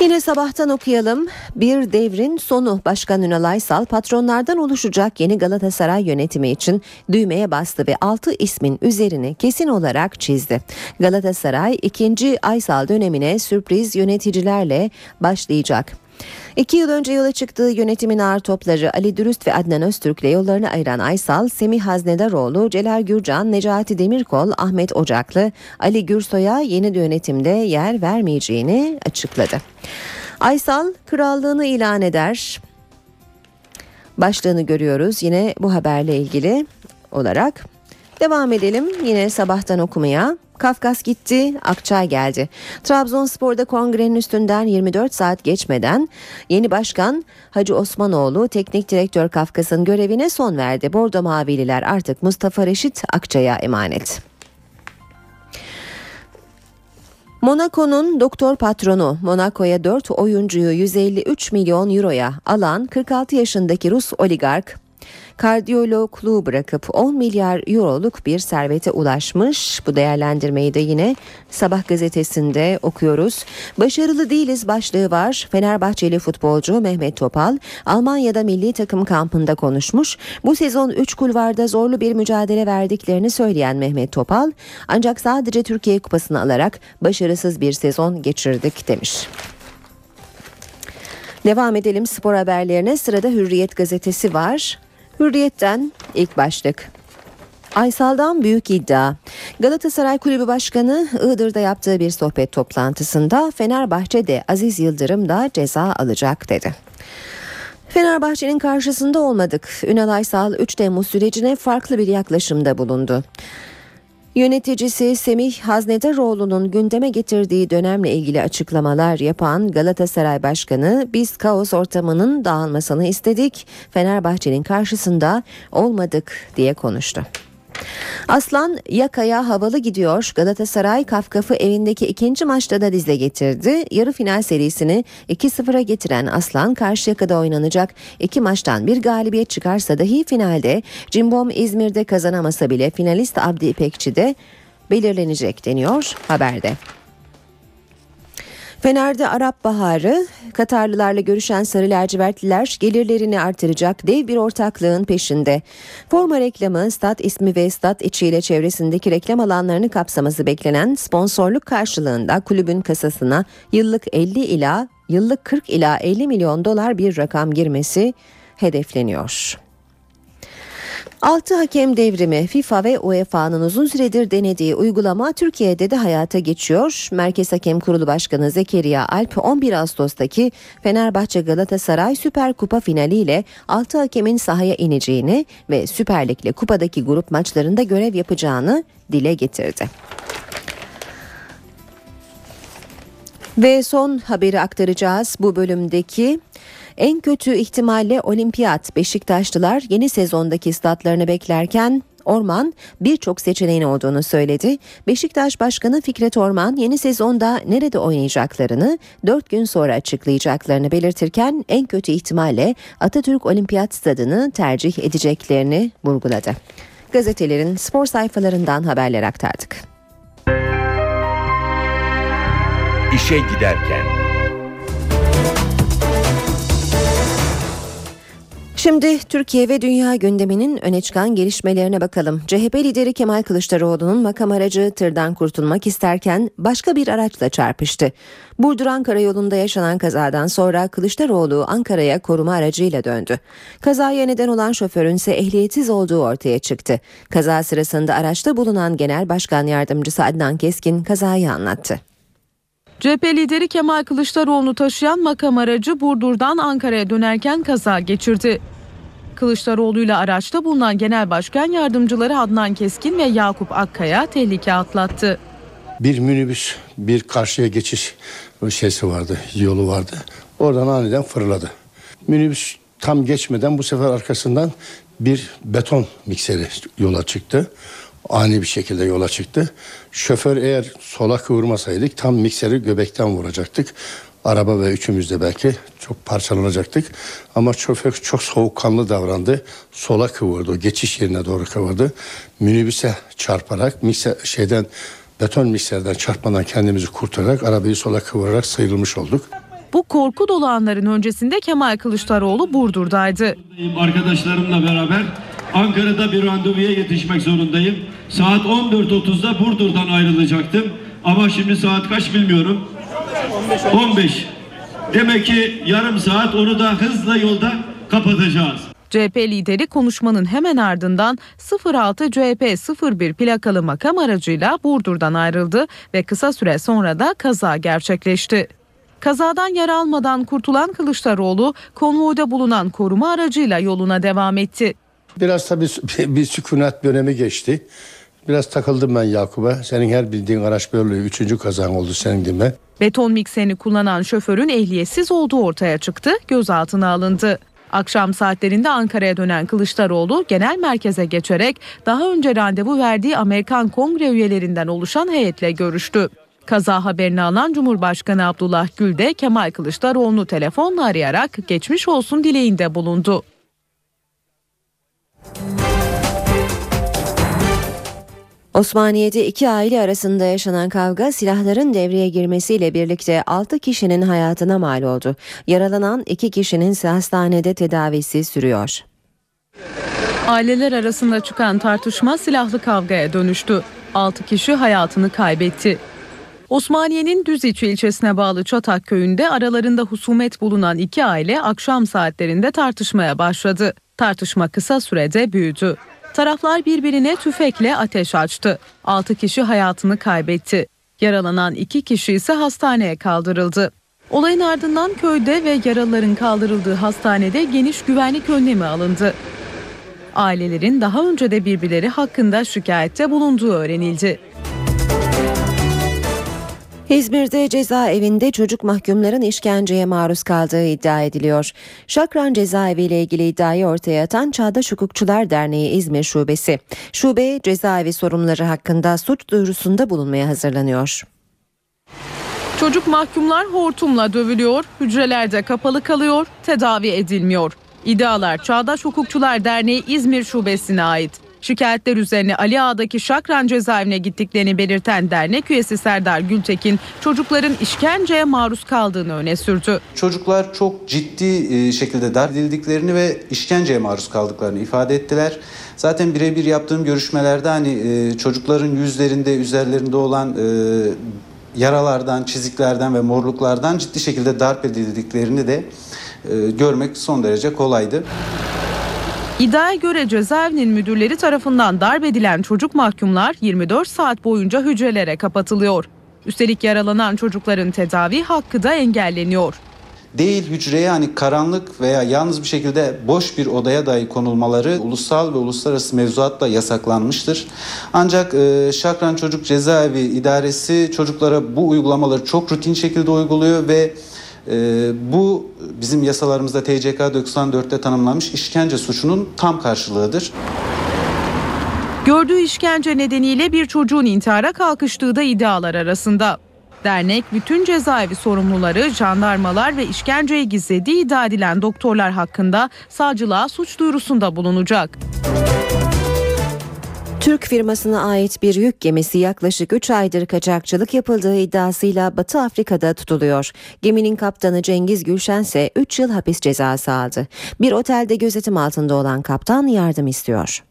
Yine sabahtan okuyalım. Bir devrin sonu Başkan Ünal Aysal patronlardan oluşacak yeni Galatasaray yönetimi için düğmeye bastı ve 6 ismin üzerini kesin olarak çizdi. Galatasaray ikinci Aysal dönemine sürpriz yöneticilerle başlayacak. İki yıl önce yola çıktığı yönetimin ağır topları Ali Dürüst ve Adnan Öztürk'le yollarını ayıran Aysal, Semih Haznedaroğlu, Celal Gürcan, Necati Demirkol, Ahmet Ocaklı, Ali Gürsoy'a yeni yönetimde yer vermeyeceğini açıkladı. Aysal krallığını ilan eder. Başlığını görüyoruz yine bu haberle ilgili olarak. Devam edelim yine sabahtan okumaya. Kafkas gitti, Akçay geldi. Trabzonspor'da kongrenin üstünden 24 saat geçmeden yeni başkan Hacı Osmanoğlu teknik direktör Kafkas'ın görevine son verdi. Bordo Mavililer artık Mustafa Reşit Akçay'a emanet. Monaco'nun doktor patronu Monaco'ya 4 oyuncuyu 153 milyon euroya alan 46 yaşındaki Rus oligark kardiyologluğu bırakıp 10 milyar euroluk bir servete ulaşmış. Bu değerlendirmeyi de yine Sabah gazetesinde okuyoruz. Başarılı değiliz başlığı var. Fenerbahçeli futbolcu Mehmet Topal Almanya'da milli takım kampında konuşmuş. Bu sezon 3 kulvarda zorlu bir mücadele verdiklerini söyleyen Mehmet Topal ancak sadece Türkiye kupasını alarak başarısız bir sezon geçirdik demiş. Devam edelim spor haberlerine. Sırada Hürriyet gazetesi var. Hürriyet'ten ilk başlık. Aysal'dan büyük iddia. Galatasaray Kulübü Başkanı Iğdır'da yaptığı bir sohbet toplantısında Fenerbahçe'de Aziz Yıldırım da ceza alacak dedi. Fenerbahçe'nin karşısında olmadık. Ünal Aysal 3 Temmuz sürecine farklı bir yaklaşımda bulundu. Yöneticisi Semih Haznedaroğlu'nun gündeme getirdiği dönemle ilgili açıklamalar yapan Galatasaray Başkanı biz kaos ortamının dağılmasını istedik, Fenerbahçe'nin karşısında olmadık diye konuştu. Aslan yakaya havalı gidiyor. Galatasaray Kafkaf'ı evindeki ikinci maçta da dize getirdi. Yarı final serisini 2-0'a getiren Aslan Karşıyaka'da oynanacak. iki maçtan bir galibiyet çıkarsa dahi finalde Cimbom İzmir'de kazanamasa bile finalist Abdi İpekçi'de belirlenecek deniyor haberde. Fener'de Arap Baharı, Katarlılarla görüşen Sarı Lacivertliler gelirlerini artıracak dev bir ortaklığın peşinde. Forma reklamı, stat ismi ve stat içiyle çevresindeki reklam alanlarını kapsaması beklenen sponsorluk karşılığında kulübün kasasına yıllık 50 ila yıllık 40 ila 50 milyon dolar bir rakam girmesi hedefleniyor. 6 hakem devrimi FIFA ve UEFA'nın uzun süredir denediği uygulama Türkiye'de de hayata geçiyor. Merkez Hakem Kurulu Başkanı Zekeriya Alp 11 Ağustos'taki Fenerbahçe Galatasaray Süper Kupa finaliyle 6 hakemin sahaya ineceğini ve Süper Lig'le kupadaki grup maçlarında görev yapacağını dile getirdi. Ve son haberi aktaracağız bu bölümdeki en kötü ihtimalle olimpiyat Beşiktaşlılar yeni sezondaki statlarını beklerken Orman birçok seçeneğin olduğunu söyledi. Beşiktaş Başkanı Fikret Orman yeni sezonda nerede oynayacaklarını 4 gün sonra açıklayacaklarını belirtirken en kötü ihtimalle Atatürk Olimpiyat Stadını tercih edeceklerini vurguladı. Gazetelerin spor sayfalarından haberler aktardık. İşe giderken Şimdi Türkiye ve dünya gündeminin öne çıkan gelişmelerine bakalım. CHP lideri Kemal Kılıçdaroğlu'nun makam aracı tırdan kurtulmak isterken başka bir araçla çarpıştı. Burdur-Ankara yolunda yaşanan kazadan sonra Kılıçdaroğlu Ankara'ya koruma aracıyla döndü. Kazaya neden olan şoförün ise ehliyetsiz olduğu ortaya çıktı. Kaza sırasında araçta bulunan Genel Başkan Yardımcısı Adnan Keskin kazayı anlattı. CHP lideri Kemal Kılıçdaroğlu'nu taşıyan makam aracı Burdur'dan Ankara'ya dönerken kaza geçirdi. Kılıçdaroğlu'yla araçta bulunan Genel Başkan Yardımcıları Adnan Keskin ve Yakup Akkaya tehlike atlattı. Bir minibüs bir karşıya geçiş şeysi vardı, yolu vardı. Oradan aniden fırladı. Minibüs tam geçmeden bu sefer arkasından bir beton mikseri yola çıktı ani bir şekilde yola çıktı. Şoför eğer sola kıvırmasaydık tam mikseri göbekten vuracaktık. Araba ve üçümüz de belki çok parçalanacaktık. Ama şoför çok soğukkanlı davrandı. Sola kıvırdı. Geçiş yerine doğru kıvırdı. Minibüse çarparak mikser, şeyden beton mikserden çarpmadan kendimizi kurtararak arabayı sola kıvırarak sıyrılmış olduk. Bu korku dolu anların öncesinde Kemal Kılıçdaroğlu Burdur'daydı. Arkadaşlarımla beraber Ankara'da bir randevuya yetişmek zorundayım. Saat 14.30'da Burdur'dan ayrılacaktım. Ama şimdi saat kaç bilmiyorum. 15. Demek ki yarım saat onu da hızla yolda kapatacağız. CHP lideri konuşmanın hemen ardından 06 CHP 01 plakalı makam aracıyla Burdur'dan ayrıldı ve kısa süre sonra da kaza gerçekleşti. Kazadan yara almadan kurtulan Kılıçdaroğlu konvoyda bulunan koruma aracıyla yoluna devam etti. Biraz tabii *laughs* bir sükunet dönemi geçti. Biraz takıldım ben Yakup'a. Senin her bildiğin araç böyle üçüncü kazan oldu senin değil mi? Beton mikserini kullanan şoförün ehliyetsiz olduğu ortaya çıktı, gözaltına alındı. Akşam saatlerinde Ankara'ya dönen Kılıçdaroğlu genel merkeze geçerek daha önce randevu verdiği Amerikan Kongre üyelerinden oluşan heyetle görüştü. Kaza haberini alan Cumhurbaşkanı Abdullah Gül de Kemal Kılıçdaroğlu'nu telefonla arayarak geçmiş olsun dileğinde bulundu. Osmaniye'de iki aile arasında yaşanan kavga silahların devreye girmesiyle birlikte 6 kişinin hayatına mal oldu. Yaralanan iki kişinin hastanede tedavisi sürüyor. Aileler arasında çıkan tartışma silahlı kavgaya dönüştü. 6 kişi hayatını kaybetti. Osmaniye'nin Düziç ilçesine bağlı Çatak köyünde aralarında husumet bulunan iki aile akşam saatlerinde tartışmaya başladı. Tartışma kısa sürede büyüdü. Taraflar birbirine tüfekle ateş açtı. 6 kişi hayatını kaybetti. Yaralanan 2 kişi ise hastaneye kaldırıldı. Olayın ardından köyde ve yaralıların kaldırıldığı hastanede geniş güvenlik önlemi alındı. Ailelerin daha önce de birbirleri hakkında şikayette bulunduğu öğrenildi. İzmir'de cezaevinde çocuk mahkumların işkenceye maruz kaldığı iddia ediliyor. Şakran cezaevi ile ilgili iddiayı ortaya atan Çağdaş Hukukçular Derneği İzmir Şubesi. Şube cezaevi sorumluları hakkında suç duyurusunda bulunmaya hazırlanıyor. Çocuk mahkumlar hortumla dövülüyor, hücrelerde kapalı kalıyor, tedavi edilmiyor. İddialar Çağdaş Hukukçular Derneği İzmir Şubesi'ne ait. Şikayetler üzerine Ali Ağa'daki Şakran cezaevine gittiklerini belirten dernek üyesi Serdar Gültekin çocukların işkenceye maruz kaldığını öne sürdü. Çocuklar çok ciddi e, şekilde darp edildiklerini ve işkenceye maruz kaldıklarını ifade ettiler. Zaten birebir yaptığım görüşmelerde hani e, çocukların yüzlerinde, üzerlerinde olan e, yaralardan, çiziklerden ve morluklardan ciddi şekilde darp edildiklerini de görmek son derece kolaydı. İddiaya göre cezaevinin müdürleri tarafından darp edilen çocuk mahkumlar 24 saat boyunca hücrelere kapatılıyor. Üstelik yaralanan çocukların tedavi hakkı da engelleniyor. Değil hücreye hani karanlık veya yalnız bir şekilde boş bir odaya dahi konulmaları ulusal ve uluslararası mevzuatla yasaklanmıştır. Ancak e, Şakran Çocuk Cezaevi İdaresi çocuklara bu uygulamaları çok rutin şekilde uyguluyor ve ee, bu bizim yasalarımızda TCK 94'te tanımlanmış işkence suçunun tam karşılığıdır. Gördüğü işkence nedeniyle bir çocuğun intihara kalkıştığı da iddialar arasında. Dernek bütün cezaevi sorumluları, jandarmalar ve işkenceyi gizlediği iddia edilen doktorlar hakkında savcılığa suç duyurusunda bulunacak. Türk firmasına ait bir yük gemisi yaklaşık 3 aydır kaçakçılık yapıldığı iddiasıyla Batı Afrika'da tutuluyor. Geminin kaptanı Cengiz Gülşen ise 3 yıl hapis cezası aldı. Bir otelde gözetim altında olan kaptan yardım istiyor.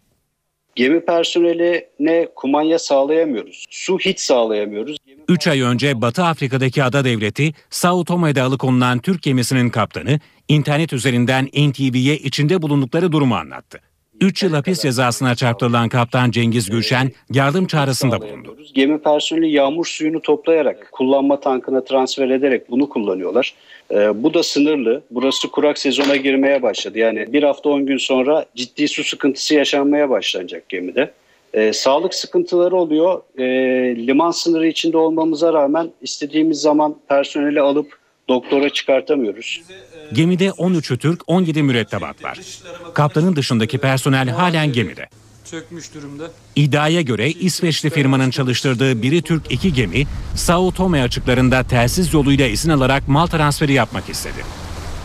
Gemi personeline kumanya sağlayamıyoruz. Su hiç sağlayamıyoruz. 3 ay önce Batı Afrika'daki ada devleti Sao Tome'de alıkonulan Türk gemisinin kaptanı internet üzerinden NTV'ye içinde bulundukları durumu anlattı. 3 yıl hapis cezasına çarptırılan kaptan Cengiz Gülşen yardım çağrısında bulundu. Gemi personeli yağmur suyunu toplayarak kullanma tankına transfer ederek bunu kullanıyorlar. Ee, bu da sınırlı. Burası kurak sezona girmeye başladı. Yani bir hafta 10 gün sonra ciddi su sıkıntısı yaşanmaya başlanacak gemide. Ee, sağlık sıkıntıları oluyor. Ee, liman sınırı içinde olmamıza rağmen istediğimiz zaman personeli alıp doktora çıkartamıyoruz. Gemide 13'ü Türk, 17 mürettebat var. Kaptanın dışındaki personel halen gemide. Çökmüş durumda. İddiaya göre İsveçli firmanın çalıştırdığı biri Türk iki gemi Sao Tome açıklarında telsiz yoluyla izin alarak mal transferi yapmak istedi.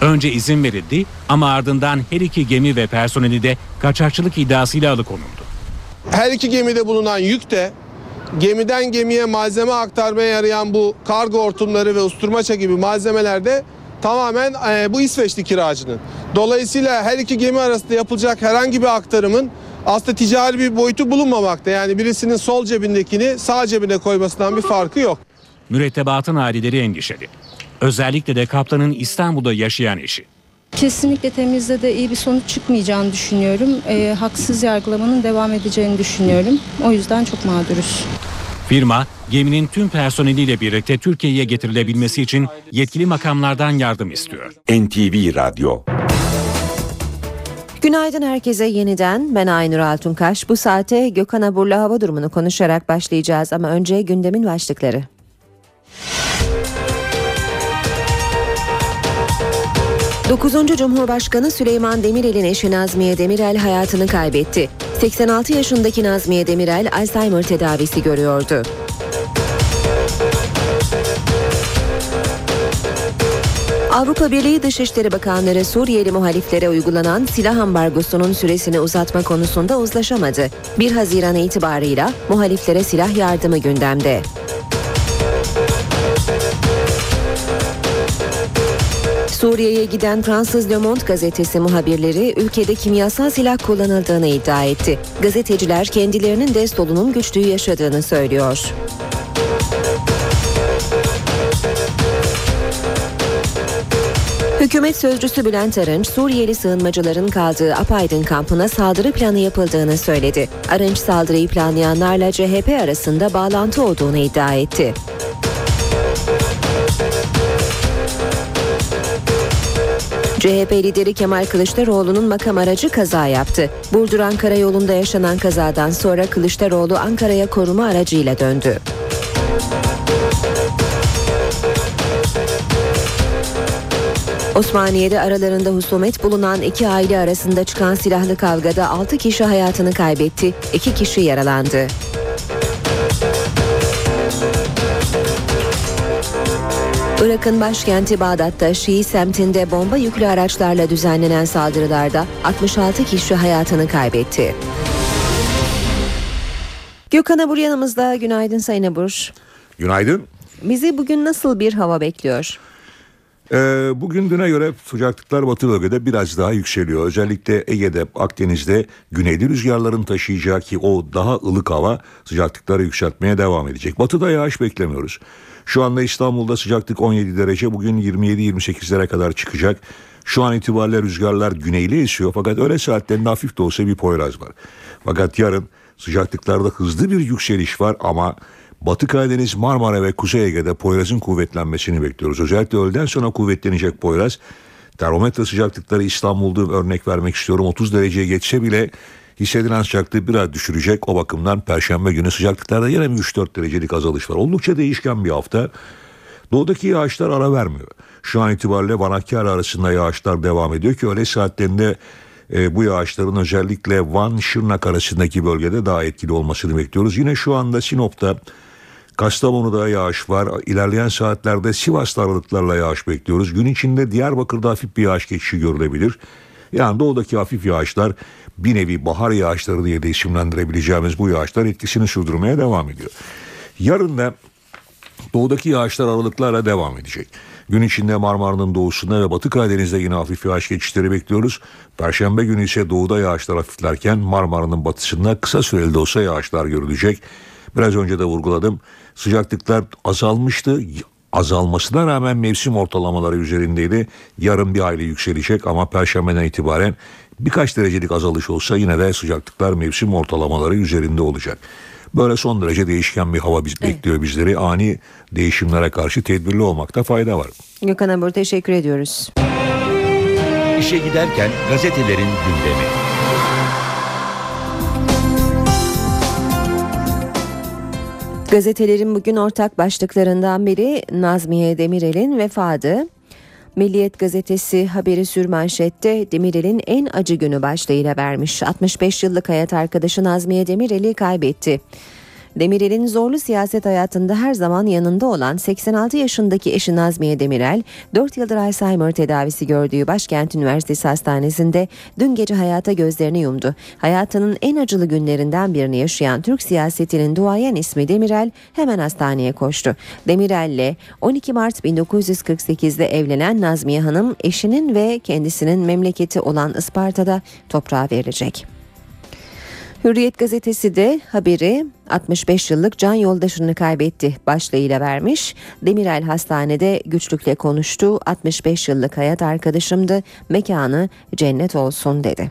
Önce izin verildi ama ardından her iki gemi ve personeli de kaçakçılık iddiasıyla alıkonuldu. Her iki gemide bulunan yük de gemiden gemiye malzeme aktarmaya yarayan bu kargo hortumları ve usturmaça gibi malzemeler de tamamen e, bu İsveçli kiracının. Dolayısıyla her iki gemi arasında yapılacak herhangi bir aktarımın aslında ticari bir boyutu bulunmamakta. Yani birisinin sol cebindekini sağ cebine koymasından bir farkı yok. Mürettebatın aileleri endişeli. Özellikle de kaptanın İstanbul'da yaşayan eşi. Kesinlikle temizde de iyi bir sonuç çıkmayacağını düşünüyorum. E, haksız yargılamanın devam edeceğini düşünüyorum. O yüzden çok mağduruz. Firma geminin tüm personeliyle birlikte Türkiye'ye getirilebilmesi için yetkili makamlardan yardım istiyor. NTV Radyo Günaydın herkese yeniden. Ben Aynur Altunkaş. Bu saate Gökhan Abur'la hava durumunu konuşarak başlayacağız ama önce gündemin başlıkları. 9. Cumhurbaşkanı Süleyman Demirel'in eşi Nazmiye Demirel hayatını kaybetti. 86 yaşındaki Nazmiye Demirel Alzheimer tedavisi görüyordu. Avrupa Birliği Dışişleri Bakanları Suriyeli muhaliflere uygulanan silah ambargosunun süresini uzatma konusunda uzlaşamadı. 1 Haziran itibarıyla muhaliflere silah yardımı gündemde. Suriye'ye giden Fransız Le Monde gazetesi muhabirleri ülkede kimyasal silah kullanıldığını iddia etti. Gazeteciler kendilerinin de solunum güçlüğü yaşadığını söylüyor. Hükümet sözcüsü Bülent Arınç, Suriyeli sığınmacıların kaldığı Apaydın kampına saldırı planı yapıldığını söyledi. Arınç saldırıyı planlayanlarla CHP arasında bağlantı olduğunu iddia etti. CHP lideri Kemal Kılıçdaroğlu'nun makam aracı kaza yaptı. Burdur-Ankara yolunda yaşanan kazadan sonra Kılıçdaroğlu Ankara'ya koruma aracıyla döndü. Osmaniye'de aralarında husumet bulunan iki aile arasında çıkan silahlı kavgada 6 kişi hayatını kaybetti, 2 kişi yaralandı. Irak'ın başkenti Bağdat'ta Şii semtinde bomba yüklü araçlarla düzenlenen saldırılarda 66 kişi hayatını kaybetti. Gökhan Abur yanımızda. Günaydın Sayın Abur. Günaydın. Bizi bugün nasıl bir hava bekliyor? Ee, bugün düne göre sıcaklıklar batı bölgede biraz daha yükseliyor. Özellikle Ege'de, Akdeniz'de güneyli rüzgarların taşıyacağı ki o daha ılık hava sıcaklıkları yükseltmeye devam edecek. Batıda yağış beklemiyoruz. Şu anda İstanbul'da sıcaklık 17 derece bugün 27-28'lere kadar çıkacak. Şu an itibariyle rüzgarlar güneyli esiyor fakat öğle saatlerinde hafif de olsa bir poyraz var. Fakat yarın sıcaklıklarda hızlı bir yükseliş var ama Batı Karadeniz, Marmara ve Kuzey Ege'de Poyraz'ın kuvvetlenmesini bekliyoruz. Özellikle öğleden sonra kuvvetlenecek Poyraz. Termometre sıcaklıkları İstanbul'da örnek vermek istiyorum. 30 dereceye geçse bile hissedilen sıcaklığı biraz düşürecek. O bakımdan Perşembe günü sıcaklıklarda yine 3-4 derecelik azalış var. Oldukça değişken bir hafta. Doğudaki yağışlar ara vermiyor. Şu an itibariyle Van Hakkari arasında yağışlar devam ediyor ki öğle saatlerinde e, bu yağışların özellikle Van Şırnak arasındaki bölgede daha etkili olmasını bekliyoruz. Yine şu anda Sinop'ta Kastamonu'da yağış var. İlerleyen saatlerde Sivas'ta aralıklarla yağış bekliyoruz. Gün içinde Diyarbakır'da hafif bir yağış geçişi görülebilir. Yani doğudaki hafif yağışlar bir nevi bahar yağışları diye de isimlendirebileceğimiz bu yağışlar etkisini sürdürmeye devam ediyor. Yarın da doğudaki yağışlar aralıklarla devam edecek. Gün içinde Marmara'nın doğusunda ve Batı Karadeniz'de yine hafif yağış geçişleri bekliyoruz. Perşembe günü ise doğuda yağışlar hafiflerken Marmara'nın batısında kısa süreli de olsa yağışlar görülecek. Biraz önce de vurguladım. Sıcaklıklar azalmıştı. Azalmasına rağmen mevsim ortalamaları üzerindeydi. Yarın bir hayli yükselecek ama perşembeden itibaren birkaç derecelik azalış olsa yine de sıcaklıklar mevsim ortalamaları üzerinde olacak. Böyle son derece değişken bir hava biz evet. bekliyor bizleri. Ani değişimlere karşı tedbirli olmakta fayda var. Gökhan Abur teşekkür ediyoruz. İşe giderken gazetelerin gündemi. Gazetelerin bugün ortak başlıklarından biri Nazmiye Demirel'in vefadı. Milliyet gazetesi haberi sürmanşette Demirel'in en acı günü başlığıyla vermiş. 65 yıllık hayat arkadaşı Nazmiye Demirel'i kaybetti. Demirel'in zorlu siyaset hayatında her zaman yanında olan 86 yaşındaki eşi Nazmiye Demirel, 4 yıldır Alzheimer tedavisi gördüğü Başkent Üniversitesi Hastanesi'nde dün gece hayata gözlerini yumdu. Hayatının en acılı günlerinden birini yaşayan Türk siyasetinin duayen ismi Demirel hemen hastaneye koştu. Demirel'le 12 Mart 1948'de evlenen Nazmiye Hanım eşinin ve kendisinin memleketi olan Isparta'da toprağa verilecek. Hürriyet gazetesi de haberi 65 yıllık can yoldaşını kaybetti başlığıyla vermiş. Demirel hastanede güçlükle konuştu. 65 yıllık hayat arkadaşımdı. Mekanı cennet olsun dedi.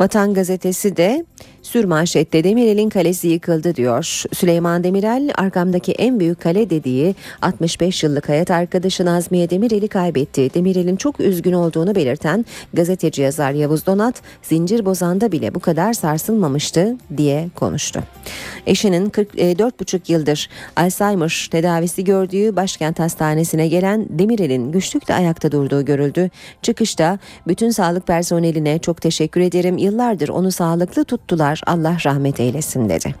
Vatan gazetesi de Sürmanşette Demirel'in kalesi yıkıldı diyor. Süleyman Demirel arkamdaki en büyük kale dediği 65 yıllık hayat arkadaşı Nazmiye Demirel'i kaybetti. Demirel'in çok üzgün olduğunu belirten gazeteci yazar Yavuz Donat zincir bozanda bile bu kadar sarsılmamıştı diye konuştu. Eşinin 44,5 e, yıldır Alzheimer tedavisi gördüğü başkent hastanesine gelen Demirel'in güçlükle ayakta durduğu görüldü. Çıkışta bütün sağlık personeline çok teşekkür ederim. Yıllardır onu sağlıklı tuttular var Allah rahmet eylesin dedi.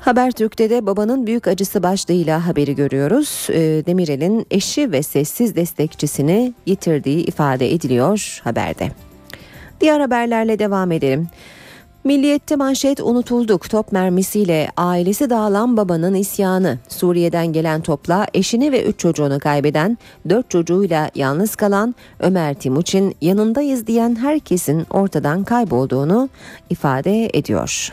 Habertürk'te de babanın büyük acısı başlığıyla haberi görüyoruz. Ee, Demirel'in eşi ve sessiz destekçisini yitirdiği ifade ediliyor haberde. Diğer haberlerle devam edelim. Milliyette manşet unutulduk top mermisiyle ailesi dağılan babanın isyanı. Suriye'den gelen topla eşini ve üç çocuğunu kaybeden, dört çocuğuyla yalnız kalan Ömer Timuçin yanındayız diyen herkesin ortadan kaybolduğunu ifade ediyor.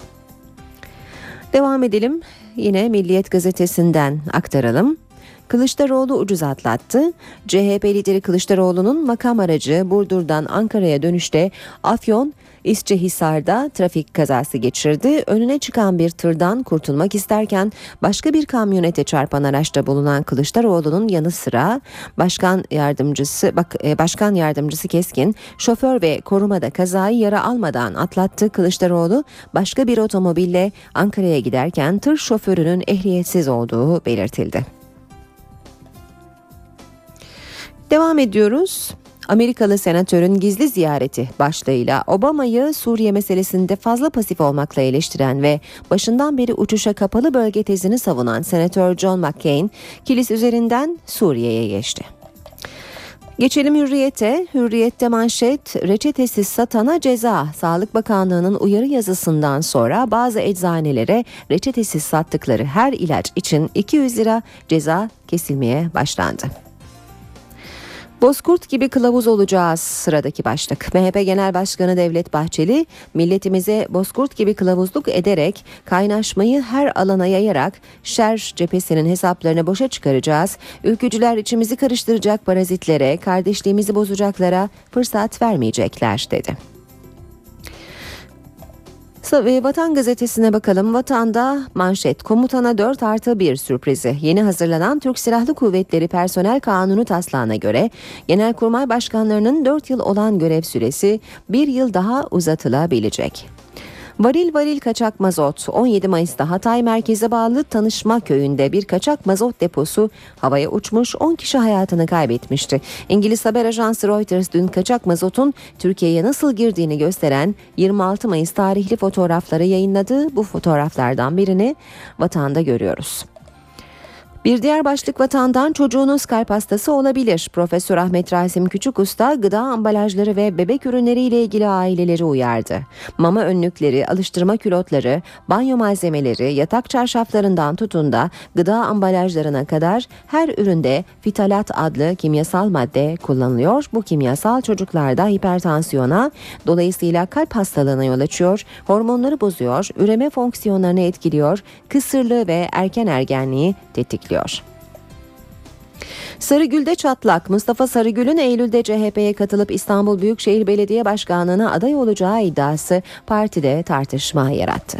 Devam edelim. Yine Milliyet gazetesinden aktaralım. Kılıçdaroğlu ucuz atlattı. CHP lideri Kılıçdaroğlu'nun makam aracı Burdur'dan Ankara'ya dönüşte Afyon İsçehisar'da trafik kazası geçirdi. Önüne çıkan bir tırdan kurtulmak isterken başka bir kamyonete çarpan araçta bulunan Kılıçdaroğlu'nun yanı sıra başkan yardımcısı bak, e, başkan yardımcısı Keskin şoför ve korumada kazayı yara almadan atlattı. Kılıçdaroğlu başka bir otomobille Ankara'ya giderken tır şoförünün ehliyetsiz olduğu belirtildi. Devam ediyoruz. Amerikalı senatörün gizli ziyareti başlığıyla Obama'yı Suriye meselesinde fazla pasif olmakla eleştiren ve başından beri uçuşa kapalı bölge tezini savunan senatör John McCain, kilis üzerinden Suriye'ye geçti. Geçelim hürriyete. Hürriyette manşet reçetesiz satana ceza. Sağlık Bakanlığı'nın uyarı yazısından sonra bazı eczanelere reçetesiz sattıkları her ilaç için 200 lira ceza kesilmeye başlandı. Bozkurt gibi kılavuz olacağız sıradaki başlık. MHP Genel Başkanı Devlet Bahçeli milletimize bozkurt gibi kılavuzluk ederek kaynaşmayı her alana yayarak şer cephesinin hesaplarını boşa çıkaracağız. Ülkücüler içimizi karıştıracak parazitlere, kardeşliğimizi bozacaklara fırsat vermeyecekler dedi. Vatan gazetesine bakalım. Vatanda manşet komutana 4 artı 1 sürprizi. Yeni hazırlanan Türk Silahlı Kuvvetleri Personel Kanunu taslağına göre Genelkurmay Başkanlarının 4 yıl olan görev süresi 1 yıl daha uzatılabilecek. Varil varil kaçak mazot 17 Mayıs'ta Hatay merkeze bağlı Tanışma köyünde bir kaçak mazot deposu havaya uçmuş 10 kişi hayatını kaybetmişti. İngiliz haber ajansı Reuters dün kaçak mazotun Türkiye'ye nasıl girdiğini gösteren 26 Mayıs tarihli fotoğrafları yayınladı. Bu fotoğraflardan birini vatanda görüyoruz. Bir diğer başlık vatandan çocuğunuz kalp hastası olabilir. Profesör Ahmet Rasim Küçükusta gıda ambalajları ve bebek ürünleri ile ilgili aileleri uyardı. Mama önlükleri, alıştırma külotları, banyo malzemeleri, yatak çarşaflarından tutun da gıda ambalajlarına kadar her üründe fitalat adlı kimyasal madde kullanılıyor. Bu kimyasal çocuklarda hipertansiyona, dolayısıyla kalp hastalığına yol açıyor, hormonları bozuyor, üreme fonksiyonlarını etkiliyor, kısırlığı ve erken ergenliği tetikliyor bekliyor. Sarıgül'de çatlak. Mustafa Sarıgül'ün Eylül'de CHP'ye katılıp İstanbul Büyükşehir Belediye Başkanlığı'na aday olacağı iddiası partide tartışma yarattı.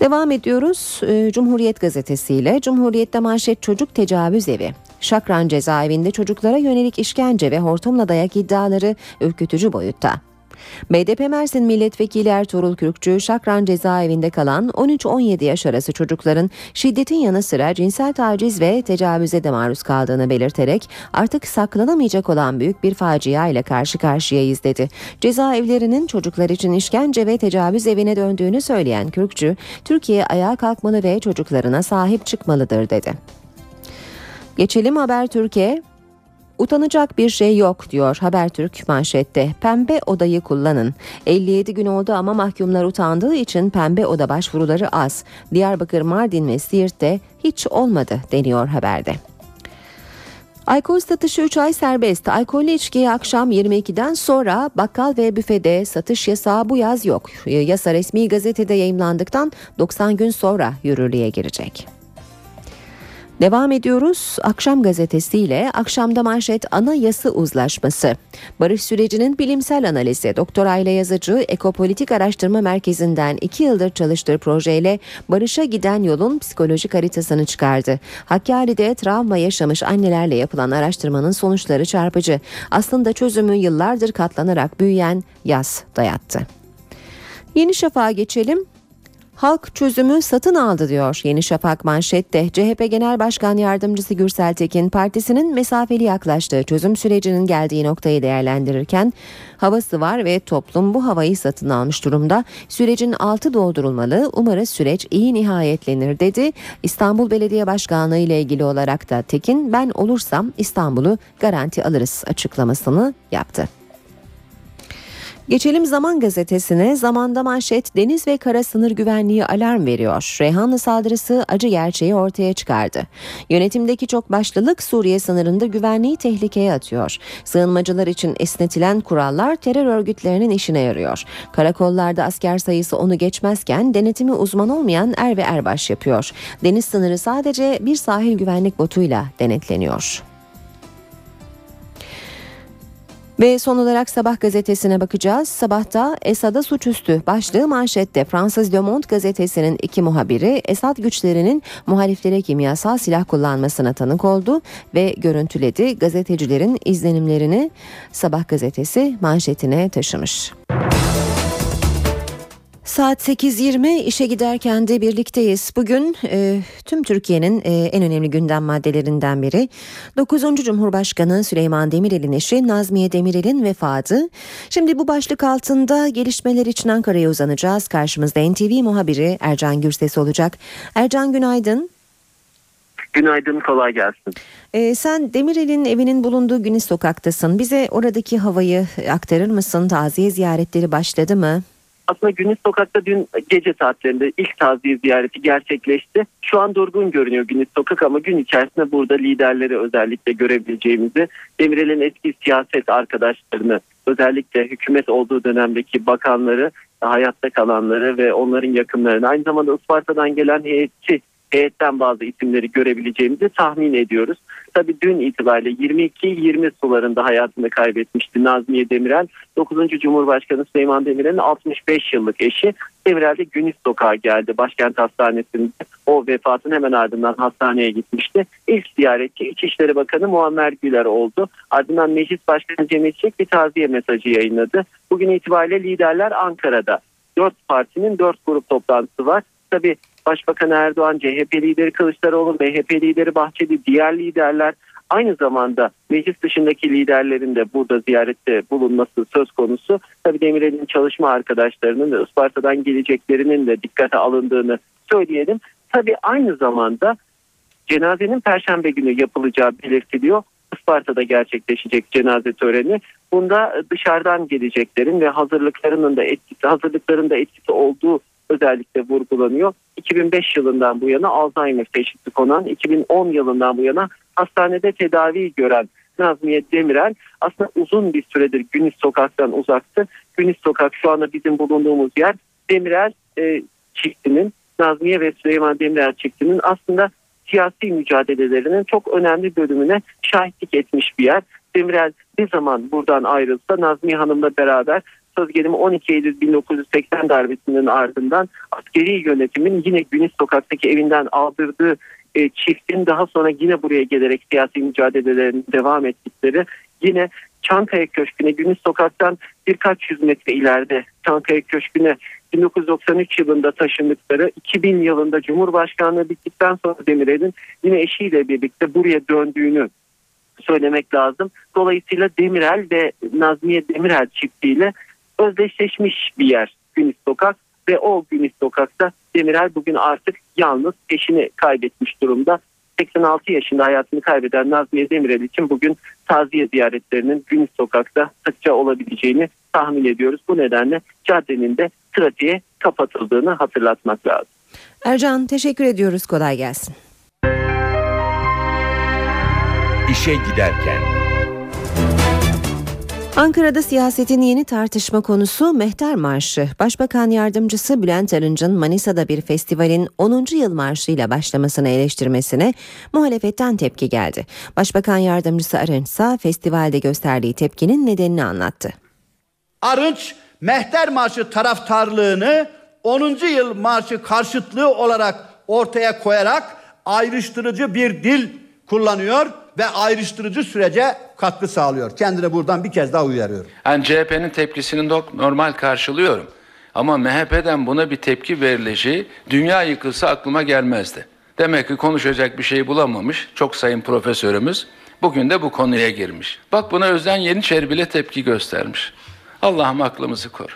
Devam ediyoruz ee, Cumhuriyet gazetesiyle. Cumhuriyet'te manşet çocuk tecavüz evi. Şakran cezaevinde çocuklara yönelik işkence ve hortumla dayak iddiaları ürkütücü boyutta. BDP Mersin Milletvekili Ertuğrul Kürkçü, Şakran cezaevinde kalan 13-17 yaş arası çocukların şiddetin yanı sıra cinsel taciz ve tecavüze de maruz kaldığını belirterek artık saklanamayacak olan büyük bir facia ile karşı karşıyayız dedi. Cezaevlerinin çocuklar için işkence ve tecavüz evine döndüğünü söyleyen Kürkçü, Türkiye ayağa kalkmalı ve çocuklarına sahip çıkmalıdır dedi. Geçelim Haber Türkiye. Utanacak bir şey yok diyor Habertürk manşette. Pembe odayı kullanın. 57 gün oldu ama mahkumlar utandığı için pembe oda başvuruları az. Diyarbakır, Mardin ve Siirt'te hiç olmadı deniyor haberde. Alkol satışı 3 ay serbest. Alkollü içkiye akşam 22'den sonra bakkal ve büfede satış yasağı bu yaz yok. Yasa resmi gazetede yayımlandıktan 90 gün sonra yürürlüğe girecek. Devam ediyoruz. Akşam gazetesiyle akşamda manşet anayasa uzlaşması. Barış sürecinin bilimsel analizi Doktor Ayla Yazıcı Ekopolitik Araştırma Merkezi'nden iki yıldır çalıştığı projeyle barışa giden yolun psikolojik haritasını çıkardı. Hakkari'de travma yaşamış annelerle yapılan araştırmanın sonuçları çarpıcı. Aslında çözümü yıllardır katlanarak büyüyen yaz dayattı. Yeni Şafak'a geçelim. Halk çözümü satın aldı diyor Yeni Şafak manşette. CHP Genel Başkan Yardımcısı Gürsel Tekin partisinin mesafeli yaklaştığı çözüm sürecinin geldiği noktayı değerlendirirken havası var ve toplum bu havayı satın almış durumda. Sürecin altı doldurulmalı. Umarız süreç iyi nihayetlenir dedi. İstanbul Belediye Başkanlığı ile ilgili olarak da Tekin ben olursam İstanbul'u garanti alırız açıklamasını yaptı. Geçelim Zaman gazetesine. Zamanda manşet deniz ve kara sınır güvenliği alarm veriyor. Reyhanlı saldırısı acı gerçeği ortaya çıkardı. Yönetimdeki çok başlılık Suriye sınırında güvenliği tehlikeye atıyor. Sığınmacılar için esnetilen kurallar terör örgütlerinin işine yarıyor. Karakollarda asker sayısı onu geçmezken denetimi uzman olmayan er ve erbaş yapıyor. Deniz sınırı sadece bir sahil güvenlik botuyla denetleniyor. Ve son olarak Sabah gazetesine bakacağız. Sabahta Esad'a suçüstü başlığı manşette Fransız Le Monde gazetesinin iki muhabiri Esad güçlerinin muhaliflere kimyasal silah kullanmasına tanık oldu ve görüntüledi. Gazetecilerin izlenimlerini Sabah gazetesi manşetine taşımış. Saat 8.20 işe giderken de birlikteyiz. Bugün e, tüm Türkiye'nin e, en önemli gündem maddelerinden biri 9. Cumhurbaşkanı Süleyman Demirel'in eşi Nazmiye Demirel'in vefatı. Şimdi bu başlık altında gelişmeler için Ankara'ya uzanacağız. Karşımızda NTV muhabiri Ercan Gürses olacak. Ercan günaydın. Günaydın kolay gelsin. E, sen Demirel'in evinin bulunduğu Günis Sokak'tasın. Bize oradaki havayı aktarır mısın? Taziye ziyaretleri başladı mı? Aslında Güneş Sokak'ta dün gece saatlerinde ilk taziye ziyareti gerçekleşti. Şu an durgun görünüyor Güneş Sokak ama gün içerisinde burada liderleri özellikle görebileceğimizi, Demirel'in eski siyaset arkadaşlarını özellikle hükümet olduğu dönemdeki bakanları, hayatta kalanları ve onların yakınlarını aynı zamanda Isparta'dan gelen heyetçi heyetten bazı isimleri görebileceğimizi tahmin ediyoruz. Tabi dün itibariyle 22-20 sularında hayatını kaybetmişti Nazmiye Demirel. 9. Cumhurbaşkanı Süleyman Demirel'in 65 yıllık eşi Demirel de Günis Sokağa geldi. Başkent Hastanesi'nde o vefatın hemen ardından hastaneye gitmişti. İlk ziyaretçi İçişleri Bakanı Muammer Güler oldu. Ardından Meclis Başkanı Cemil Çiçek bir taziye mesajı yayınladı. Bugün itibariyle liderler Ankara'da. Dört partinin dört grup toplantısı var. Tabi Başbakan Erdoğan, CHP lideri Kılıçdaroğlu, MHP lideri Bahçeli, diğer liderler aynı zamanda meclis dışındaki liderlerin de burada ziyarette bulunması söz konusu. Tabii Demirel'in çalışma arkadaşlarının ve Isparta'dan geleceklerinin de dikkate alındığını söyleyelim. Tabii aynı zamanda cenazenin perşembe günü yapılacağı belirtiliyor. Isparta'da gerçekleşecek cenaze töreni. Bunda dışarıdan geleceklerin ve hazırlıklarının da etkisi, hazırlıkların da etkisi olduğu özellikle vurgulanıyor. 2005 yılından bu yana Alzheimer teşhisi konan, 2010 yılından bu yana hastanede tedavi gören Nazmiye Demirel aslında uzun bir süredir Günis Sokak'tan uzaktı. Günis Sokak şu anda bizim bulunduğumuz yer Demirel e, çiftinin Nazmiye ve Süleyman Demirel çiftinin aslında siyasi mücadelelerinin çok önemli bölümüne şahitlik etmiş bir yer. Demirel ne zaman buradan ayrılsa Nazmiye Hanım'la beraber söz gelimi 12 Eylül 1980 darbesinin ardından askeri yönetimin yine Güneş Sokak'taki evinden aldırdığı e, çiftin daha sonra yine buraya gelerek siyasi mücadelelerini devam ettikleri yine Çankaya Köşkü'ne Güneş Sokak'tan birkaç yüz metre ileride Çankaya Köşkü'ne 1993 yılında taşındıkları 2000 yılında Cumhurbaşkanlığı bittikten sonra Demirel'in yine eşiyle birlikte buraya döndüğünü söylemek lazım. Dolayısıyla Demirel ve Nazmiye Demirel çiftiyle özdeşleşmiş bir yer Günis Sokak ve o Günis Sokak'ta Demirel bugün artık yalnız eşini kaybetmiş durumda. 86 yaşında hayatını kaybeden Nazmiye Demirel için bugün taziye ziyaretlerinin Günis Sokak'ta sıkça olabileceğini tahmin ediyoruz. Bu nedenle caddenin de trafiğe kapatıldığını hatırlatmak lazım. Ercan teşekkür ediyoruz kolay gelsin. İşe giderken Ankara'da siyasetin yeni tartışma konusu Mehter Marşı. Başbakan Yardımcısı Bülent Arınç'ın Manisa'da bir festivalin 10. yıl marşıyla başlamasını eleştirmesine muhalefetten tepki geldi. Başbakan Yardımcısı Arınç ise festivalde gösterdiği tepkinin nedenini anlattı. Arınç Mehter Marşı taraftarlığını 10. yıl marşı karşıtlığı olarak ortaya koyarak ayrıştırıcı bir dil kullanıyor ve ayrıştırıcı sürece katkı sağlıyor. Kendine buradan bir kez daha uyarıyorum. Yani CHP'nin tepkisini normal karşılıyorum. Ama MHP'den buna bir tepki verileceği dünya yıkılsa aklıma gelmezdi. Demek ki konuşacak bir şey bulamamış çok sayın profesörümüz. Bugün de bu konuya girmiş. Bak buna Özden Yeniçeri bile tepki göstermiş. Allah'ım aklımızı koru.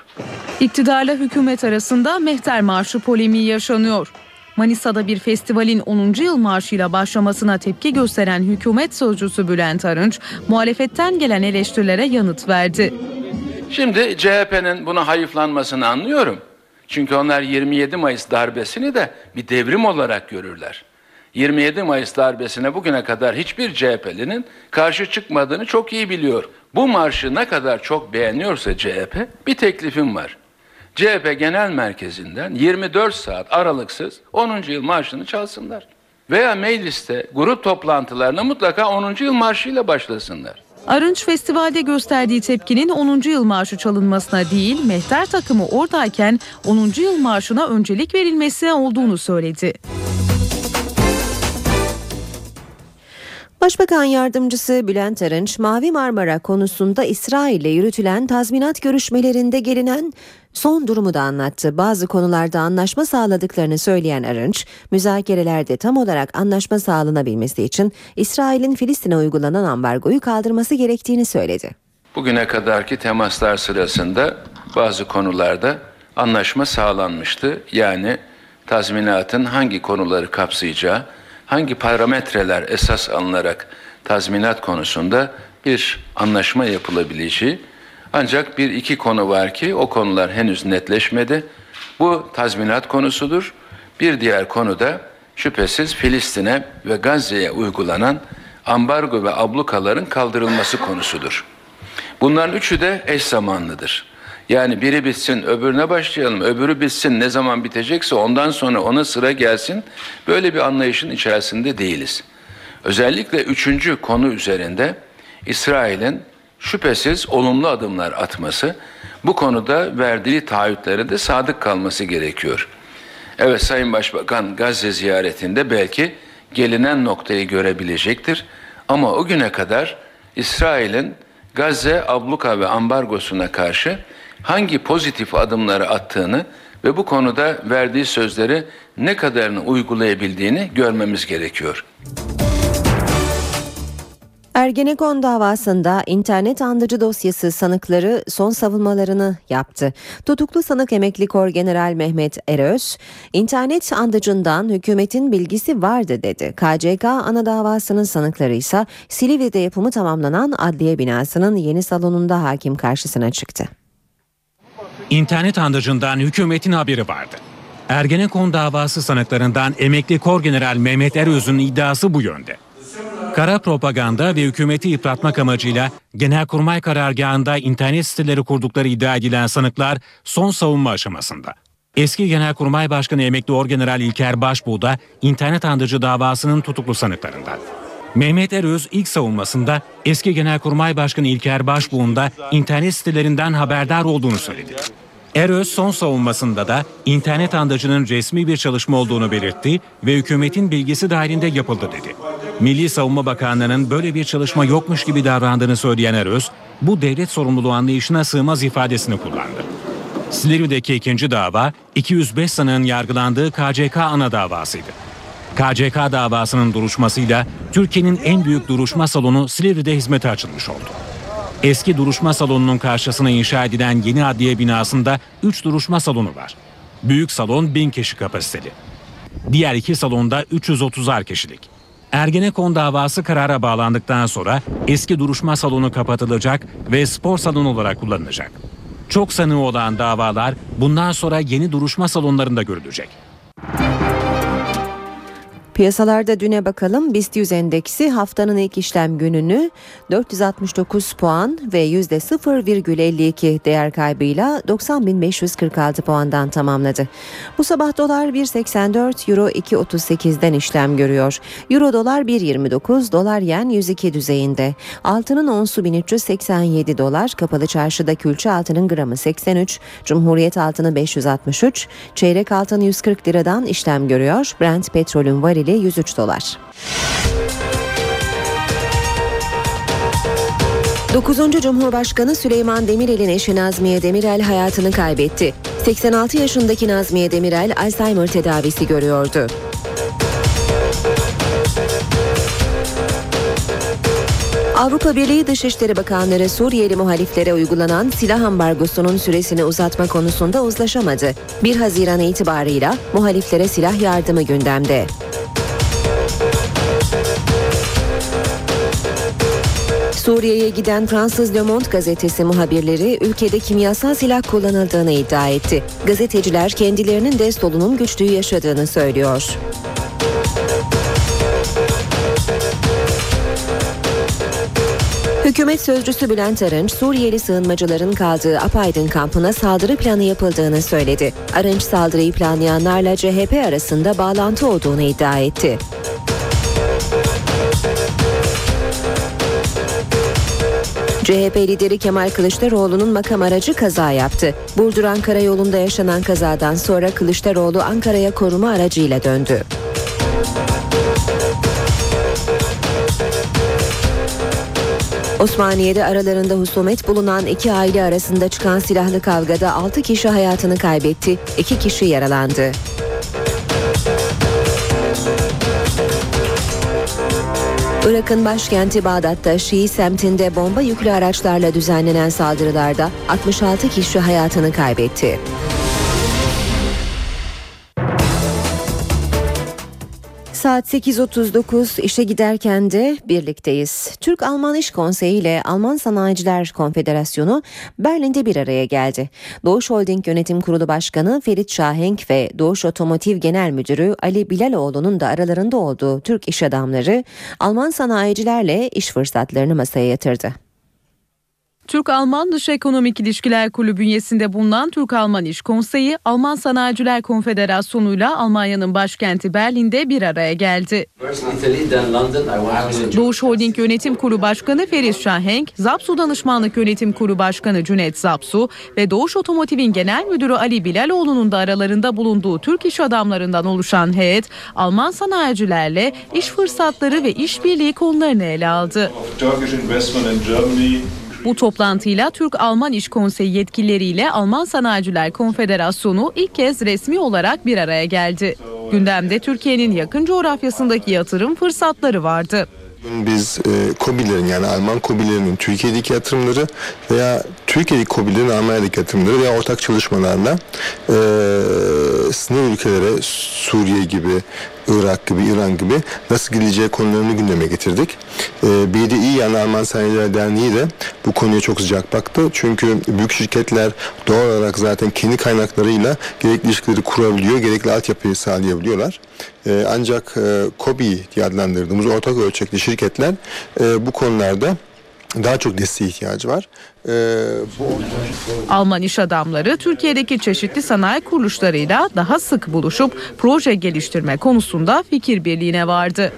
İktidarla hükümet arasında Mehter Marşı polemiği yaşanıyor. Manisa'da bir festivalin 10. yıl marşıyla başlamasına tepki gösteren hükümet sözcüsü Bülent Arınç, muhalefetten gelen eleştirilere yanıt verdi. Şimdi CHP'nin buna hayıflanmasını anlıyorum. Çünkü onlar 27 Mayıs darbesini de bir devrim olarak görürler. 27 Mayıs darbesine bugüne kadar hiçbir CHP'linin karşı çıkmadığını çok iyi biliyor. Bu marşı ne kadar çok beğeniyorsa CHP bir teklifim var. CHP Genel Merkezi'nden 24 saat aralıksız 10. yıl marşını çalsınlar. Veya mecliste grup toplantılarına mutlaka 10. yıl marşıyla başlasınlar. Arınç festivalde gösterdiği tepkinin 10. yıl marşı çalınmasına değil, mehter takımı oradayken 10. yıl marşına öncelik verilmesi olduğunu söyledi. Başbakan Yardımcısı Bülent Arınç, Mavi Marmara konusunda İsrail ile yürütülen tazminat görüşmelerinde gelinen son durumu da anlattı. Bazı konularda anlaşma sağladıklarını söyleyen Arınç, müzakerelerde tam olarak anlaşma sağlanabilmesi için İsrail'in Filistin'e uygulanan ambargoyu kaldırması gerektiğini söyledi. Bugüne kadarki temaslar sırasında bazı konularda anlaşma sağlanmıştı. Yani tazminatın hangi konuları kapsayacağı, hangi parametreler esas alınarak tazminat konusunda bir anlaşma yapılabileceği. Ancak bir iki konu var ki o konular henüz netleşmedi. Bu tazminat konusudur. Bir diğer konu da şüphesiz Filistin'e ve Gazze'ye uygulanan ambargo ve ablukaların kaldırılması konusudur. Bunların üçü de eş zamanlıdır. Yani biri bitsin öbürüne başlayalım, öbürü bitsin ne zaman bitecekse ondan sonra ona sıra gelsin. Böyle bir anlayışın içerisinde değiliz. Özellikle üçüncü konu üzerinde İsrail'in şüphesiz olumlu adımlar atması, bu konuda verdiği taahhütlere de sadık kalması gerekiyor. Evet Sayın Başbakan Gazze ziyaretinde belki gelinen noktayı görebilecektir. Ama o güne kadar İsrail'in Gazze abluka ve ambargosuna karşı hangi pozitif adımları attığını ve bu konuda verdiği sözleri ne kadarını uygulayabildiğini görmemiz gerekiyor. Ergenekon davasında internet andıcı dosyası sanıkları son savunmalarını yaptı. Tutuklu sanık emekli kor general Mehmet Eröz, internet andıcından hükümetin bilgisi vardı dedi. KCK ana davasının sanıkları ise Silivri'de yapımı tamamlanan adliye binasının yeni salonunda hakim karşısına çıktı. İnternet andıcından hükümetin haberi vardı. Ergenekon davası sanıklarından emekli kor general Mehmet Eröz'ün iddiası bu yönde. Kara propaganda ve hükümeti yıpratmak amacıyla Genelkurmay karargahında internet siteleri kurdukları iddia edilen sanıklar son savunma aşamasında. Eski Genelkurmay Başkanı emekli Orgeneral İlker Başbuğ da internet andıcı davasının tutuklu sanıklarından. Mehmet Eröz ilk savunmasında eski Genelkurmay Başkanı İlker Başbuğ'un da internet sitelerinden haberdar olduğunu söyledi. Eröz son savunmasında da internet andacının resmi bir çalışma olduğunu belirtti ve hükümetin bilgisi dahilinde yapıldı dedi. Milli Savunma Bakanlığı'nın böyle bir çalışma yokmuş gibi davrandığını söyleyen Eröz, bu devlet sorumluluğu anlayışına sığmaz ifadesini kullandı. Silivri'deki ikinci dava 205 sanığın yargılandığı KCK ana davasıydı. KCK davasının duruşmasıyla Türkiye'nin en büyük duruşma salonu Silivri'de hizmete açılmış oldu. Eski duruşma salonunun karşısına inşa edilen yeni adliye binasında 3 duruşma salonu var. Büyük salon 1000 kişi kapasiteli. Diğer iki salonda 330'ar kişilik. Ergenekon davası karara bağlandıktan sonra eski duruşma salonu kapatılacak ve spor salonu olarak kullanılacak. Çok sanığı olan davalar bundan sonra yeni duruşma salonlarında görülecek. Piyasalarda düne bakalım. BIST 100 endeksi haftanın ilk işlem gününü 469 puan ve %0,52 değer kaybıyla 90.546 puandan tamamladı. Bu sabah dolar 1.84, euro 2.38'den işlem görüyor. Euro dolar 1.29, dolar yen 102 düzeyinde. Altının onsu 1387 dolar, kapalı çarşıda külçe altının gramı 83, Cumhuriyet altını 563, çeyrek altın 140 liradan işlem görüyor. Brent petrolün varili 103 dolar. 9. Cumhurbaşkanı Süleyman Demirel'in eşi Nazmiye Demirel hayatını kaybetti. 86 yaşındaki Nazmiye Demirel Alzheimer tedavisi görüyordu. Avrupa Birliği Dışişleri Bakanları Suriyeli muhaliflere uygulanan silah ambargosunun süresini uzatma konusunda uzlaşamadı. 1 Haziran itibarıyla muhaliflere silah yardımı gündemde. Suriye'ye giden Fransız Le Monde gazetesi muhabirleri ülkede kimyasal silah kullanıldığını iddia etti. Gazeteciler kendilerinin de solunum güçlüğü yaşadığını söylüyor. Hükümet sözcüsü Bülent Arınç, Suriyeli sığınmacıların kaldığı Apaydın kampına saldırı planı yapıldığını söyledi. Arınç saldırıyı planlayanlarla CHP arasında bağlantı olduğunu iddia etti. CHP lideri Kemal Kılıçdaroğlu'nun makam aracı kaza yaptı. Burdur-Ankara yolunda yaşanan kazadan sonra Kılıçdaroğlu Ankara'ya koruma aracıyla döndü. Osmaniye'de aralarında husumet bulunan iki aile arasında çıkan silahlı kavgada 6 kişi hayatını kaybetti, 2 kişi yaralandı. Irak'ın başkenti Bağdat'ta Şii semtinde bomba yüklü araçlarla düzenlenen saldırılarda 66 kişi hayatını kaybetti. Saat 8.39 işe giderken de birlikteyiz. Türk-Alman İş Konseyi ile Alman Sanayiciler Konfederasyonu Berlin'de bir araya geldi. Doğuş Holding Yönetim Kurulu Başkanı Ferit Şahenk ve Doğuş Otomotiv Genel Müdürü Ali Bilaloğlu'nun da aralarında olduğu Türk iş adamları Alman sanayicilerle iş fırsatlarını masaya yatırdı. Türk-Alman Dış Ekonomik İlişkiler Kulübü bünyesinde bulunan Türk-Alman İş Konseyi, Alman Sanayiciler Konfederasyonu ile Almanya'nın başkenti Berlin'de bir araya geldi. Doğuş Holding Yönetim Kurulu Başkanı Feris Şahenk, Zapsu Danışmanlık Yönetim Kurulu Başkanı Cüneyt Zapsu ve Doğuş Otomotiv'in Genel Müdürü Ali Bilaloğlu'nun da aralarında bulunduğu Türk iş adamlarından oluşan heyet, Alman sanayicilerle iş fırsatları ve işbirliği konularını ele aldı. Bu toplantıyla Türk-Alman İş Konseyi yetkilileriyle Alman Sanayiciler Konfederasyonu ilk kez resmi olarak bir araya geldi. Gündemde Türkiye'nin yakın coğrafyasındaki yatırım fırsatları vardı. Biz e, COBİ'lerin yani Alman COBİ'lerinin Türkiye'deki yatırımları veya Türkiye'deki COBİ'lerin Almanya'daki yatırımları veya ortak çalışmalarla e, sınır ülkelere Suriye gibi, Irak gibi, İran gibi nasıl gidileceği konularını gündeme getirdik. E, BDI yani Alman Sanayiciler Derneği de bu konuya çok sıcak baktı. Çünkü büyük şirketler doğal olarak zaten kendi kaynaklarıyla gerekli ilişkileri kurabiliyor, gerekli altyapıyı sağlayabiliyorlar. E, ancak e, COBİ diye adlandırdığımız ortak ölçekli şirketler e, bu konularda daha çok desteğe ihtiyacı var. Ee, bu... Alman iş adamları Türkiye'deki çeşitli sanayi kuruluşlarıyla daha sık buluşup proje geliştirme konusunda fikir birliğine vardı.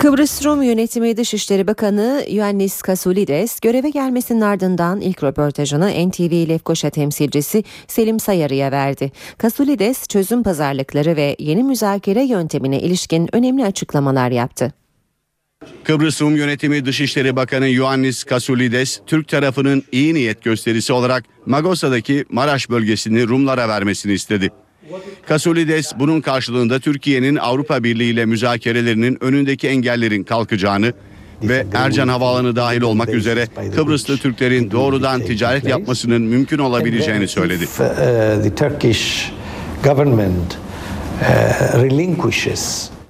Kıbrıs Rum Yönetimi Dışişleri Bakanı Ioannis Kasoulides göreve gelmesinin ardından ilk röportajını NTV Lefkoşa temsilcisi Selim Sayarı'ya verdi. Kasoulides çözüm pazarlıkları ve yeni müzakere yöntemine ilişkin önemli açıklamalar yaptı. Kıbrıs Rum Yönetimi Dışişleri Bakanı Ioannis Kasoulides, Türk tarafının iyi niyet gösterisi olarak Magosa'daki Maraş bölgesini Rumlara vermesini istedi. Kasoulides bunun karşılığında Türkiye'nin Avrupa Birliği ile müzakerelerinin önündeki engellerin kalkacağını ve Ercan Havaalanı dahil olmak üzere Kıbrıslı Türklerin doğrudan ticaret yapmasının mümkün olabileceğini söyledi.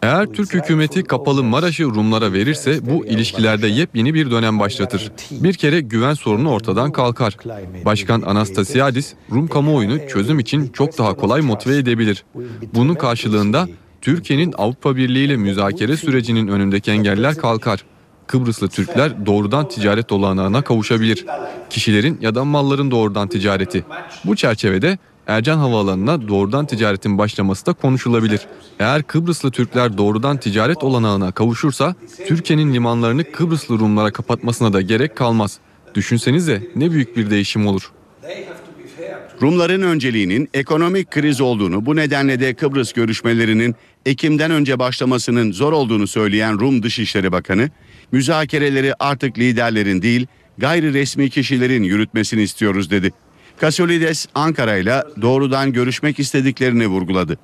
Eğer Türk hükümeti kapalı Maraş'ı Rumlara verirse bu ilişkilerde yepyeni bir dönem başlatır. Bir kere güven sorunu ortadan kalkar. Başkan Anastasiadis Rum kamuoyunu çözüm için çok daha kolay motive edebilir. Bunun karşılığında Türkiye'nin Avrupa Birliği ile müzakere sürecinin önündeki engeller kalkar. Kıbrıslı Türkler doğrudan ticaret olanağına kavuşabilir. Kişilerin ya da malların doğrudan ticareti. Bu çerçevede Ercan Havaalanı'na doğrudan ticaretin başlaması da konuşulabilir. Eğer Kıbrıslı Türkler doğrudan ticaret olanağına kavuşursa Türkiye'nin limanlarını Kıbrıslı Rumlara kapatmasına da gerek kalmaz. Düşünsenize ne büyük bir değişim olur. Rumların önceliğinin ekonomik kriz olduğunu bu nedenle de Kıbrıs görüşmelerinin Ekim'den önce başlamasının zor olduğunu söyleyen Rum Dışişleri Bakanı, müzakereleri artık liderlerin değil gayri resmi kişilerin yürütmesini istiyoruz dedi. Kasolides Ankara ile doğrudan görüşmek istediklerini vurguladı.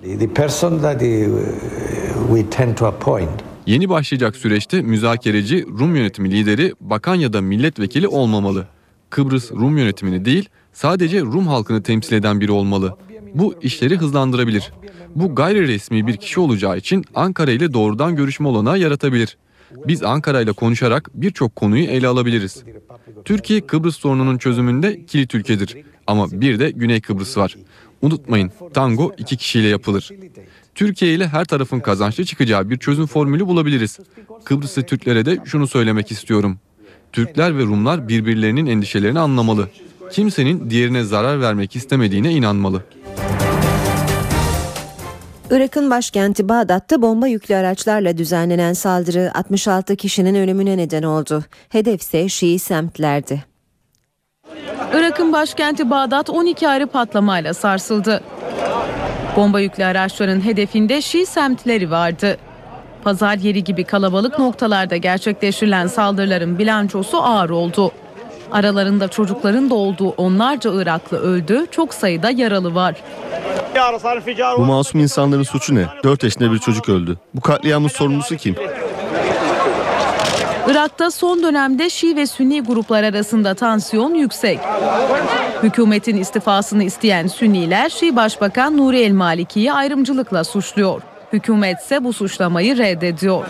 Yeni başlayacak süreçte müzakereci Rum yönetimi lideri bakan ya da milletvekili olmamalı. Kıbrıs Rum yönetimini değil sadece Rum halkını temsil eden biri olmalı. Bu işleri hızlandırabilir. Bu gayri resmi bir kişi olacağı için Ankara ile doğrudan görüşme olanağı yaratabilir. Biz Ankara ile konuşarak birçok konuyu ele alabiliriz. Türkiye Kıbrıs sorununun çözümünde kilit ülkedir. Ama bir de Güney Kıbrıs var. Unutmayın tango iki kişiyle yapılır. Türkiye ile her tarafın kazançlı çıkacağı bir çözüm formülü bulabiliriz. Kıbrıslı Türklere de şunu söylemek istiyorum. Türkler ve Rumlar birbirlerinin endişelerini anlamalı. Kimsenin diğerine zarar vermek istemediğine inanmalı. Irak'ın başkenti Bağdat'ta bomba yüklü araçlarla düzenlenen saldırı 66 kişinin ölümüne neden oldu. Hedef ise Şii semtlerdi. Irak'ın başkenti Bağdat 12 ayrı patlamayla sarsıldı. Bomba yüklü araçların hedefinde Şii semtleri vardı. Pazar yeri gibi kalabalık noktalarda gerçekleştirilen saldırıların bilançosu ağır oldu. Aralarında çocukların da olduğu onlarca Iraklı öldü, çok sayıda yaralı var. Bu masum insanların suçu ne? 4 yaşında bir çocuk öldü. Bu katliamın sorumlusu kim? Irak'ta son dönemde Şii ve Sünni gruplar arasında tansiyon yüksek. Hükümetin istifasını isteyen Sünniler Şii Başbakan Nuri El Maliki'yi ayrımcılıkla suçluyor. Hükümet ise bu suçlamayı reddediyor.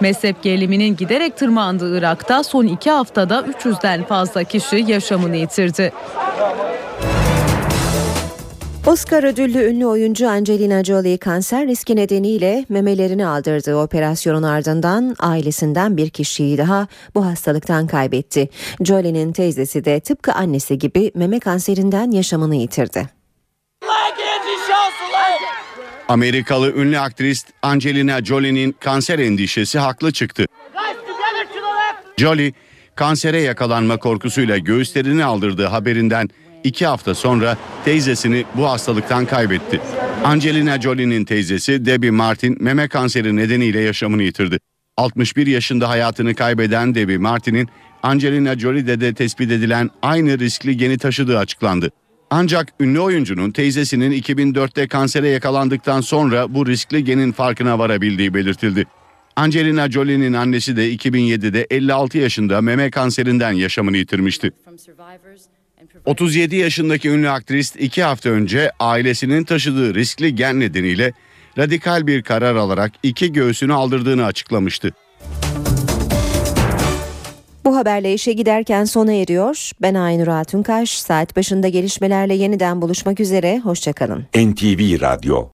Mezhep geriliminin giderek tırmandığı Irak'ta son iki haftada 300'den fazla kişi yaşamını yitirdi. Oscar ödüllü ünlü oyuncu Angelina Jolie kanser riski nedeniyle memelerini aldırdığı operasyonun ardından ailesinden bir kişiyi daha bu hastalıktan kaybetti. Jolie'nin teyzesi de tıpkı annesi gibi meme kanserinden yaşamını yitirdi. Amerikalı ünlü aktris Angelina Jolie'nin kanser endişesi haklı çıktı. Jolie, kansere yakalanma korkusuyla göğüslerini aldırdığı haberinden iki hafta sonra teyzesini bu hastalıktan kaybetti. Angelina Jolie'nin teyzesi Debbie Martin meme kanseri nedeniyle yaşamını yitirdi. 61 yaşında hayatını kaybeden Debbie Martin'in Angelina Jolie'de de tespit edilen aynı riskli geni taşıdığı açıklandı. Ancak ünlü oyuncunun teyzesinin 2004'te kansere yakalandıktan sonra bu riskli genin farkına varabildiği belirtildi. Angelina Jolie'nin annesi de 2007'de 56 yaşında meme kanserinden yaşamını yitirmişti. 37 yaşındaki ünlü aktris iki hafta önce ailesinin taşıdığı riskli gen nedeniyle radikal bir karar alarak iki göğsünü aldırdığını açıklamıştı. Bu haberle işe giderken sona eriyor. Ben Aynur Altunkaş. Saat başında gelişmelerle yeniden buluşmak üzere. Hoşçakalın. NTV Radyo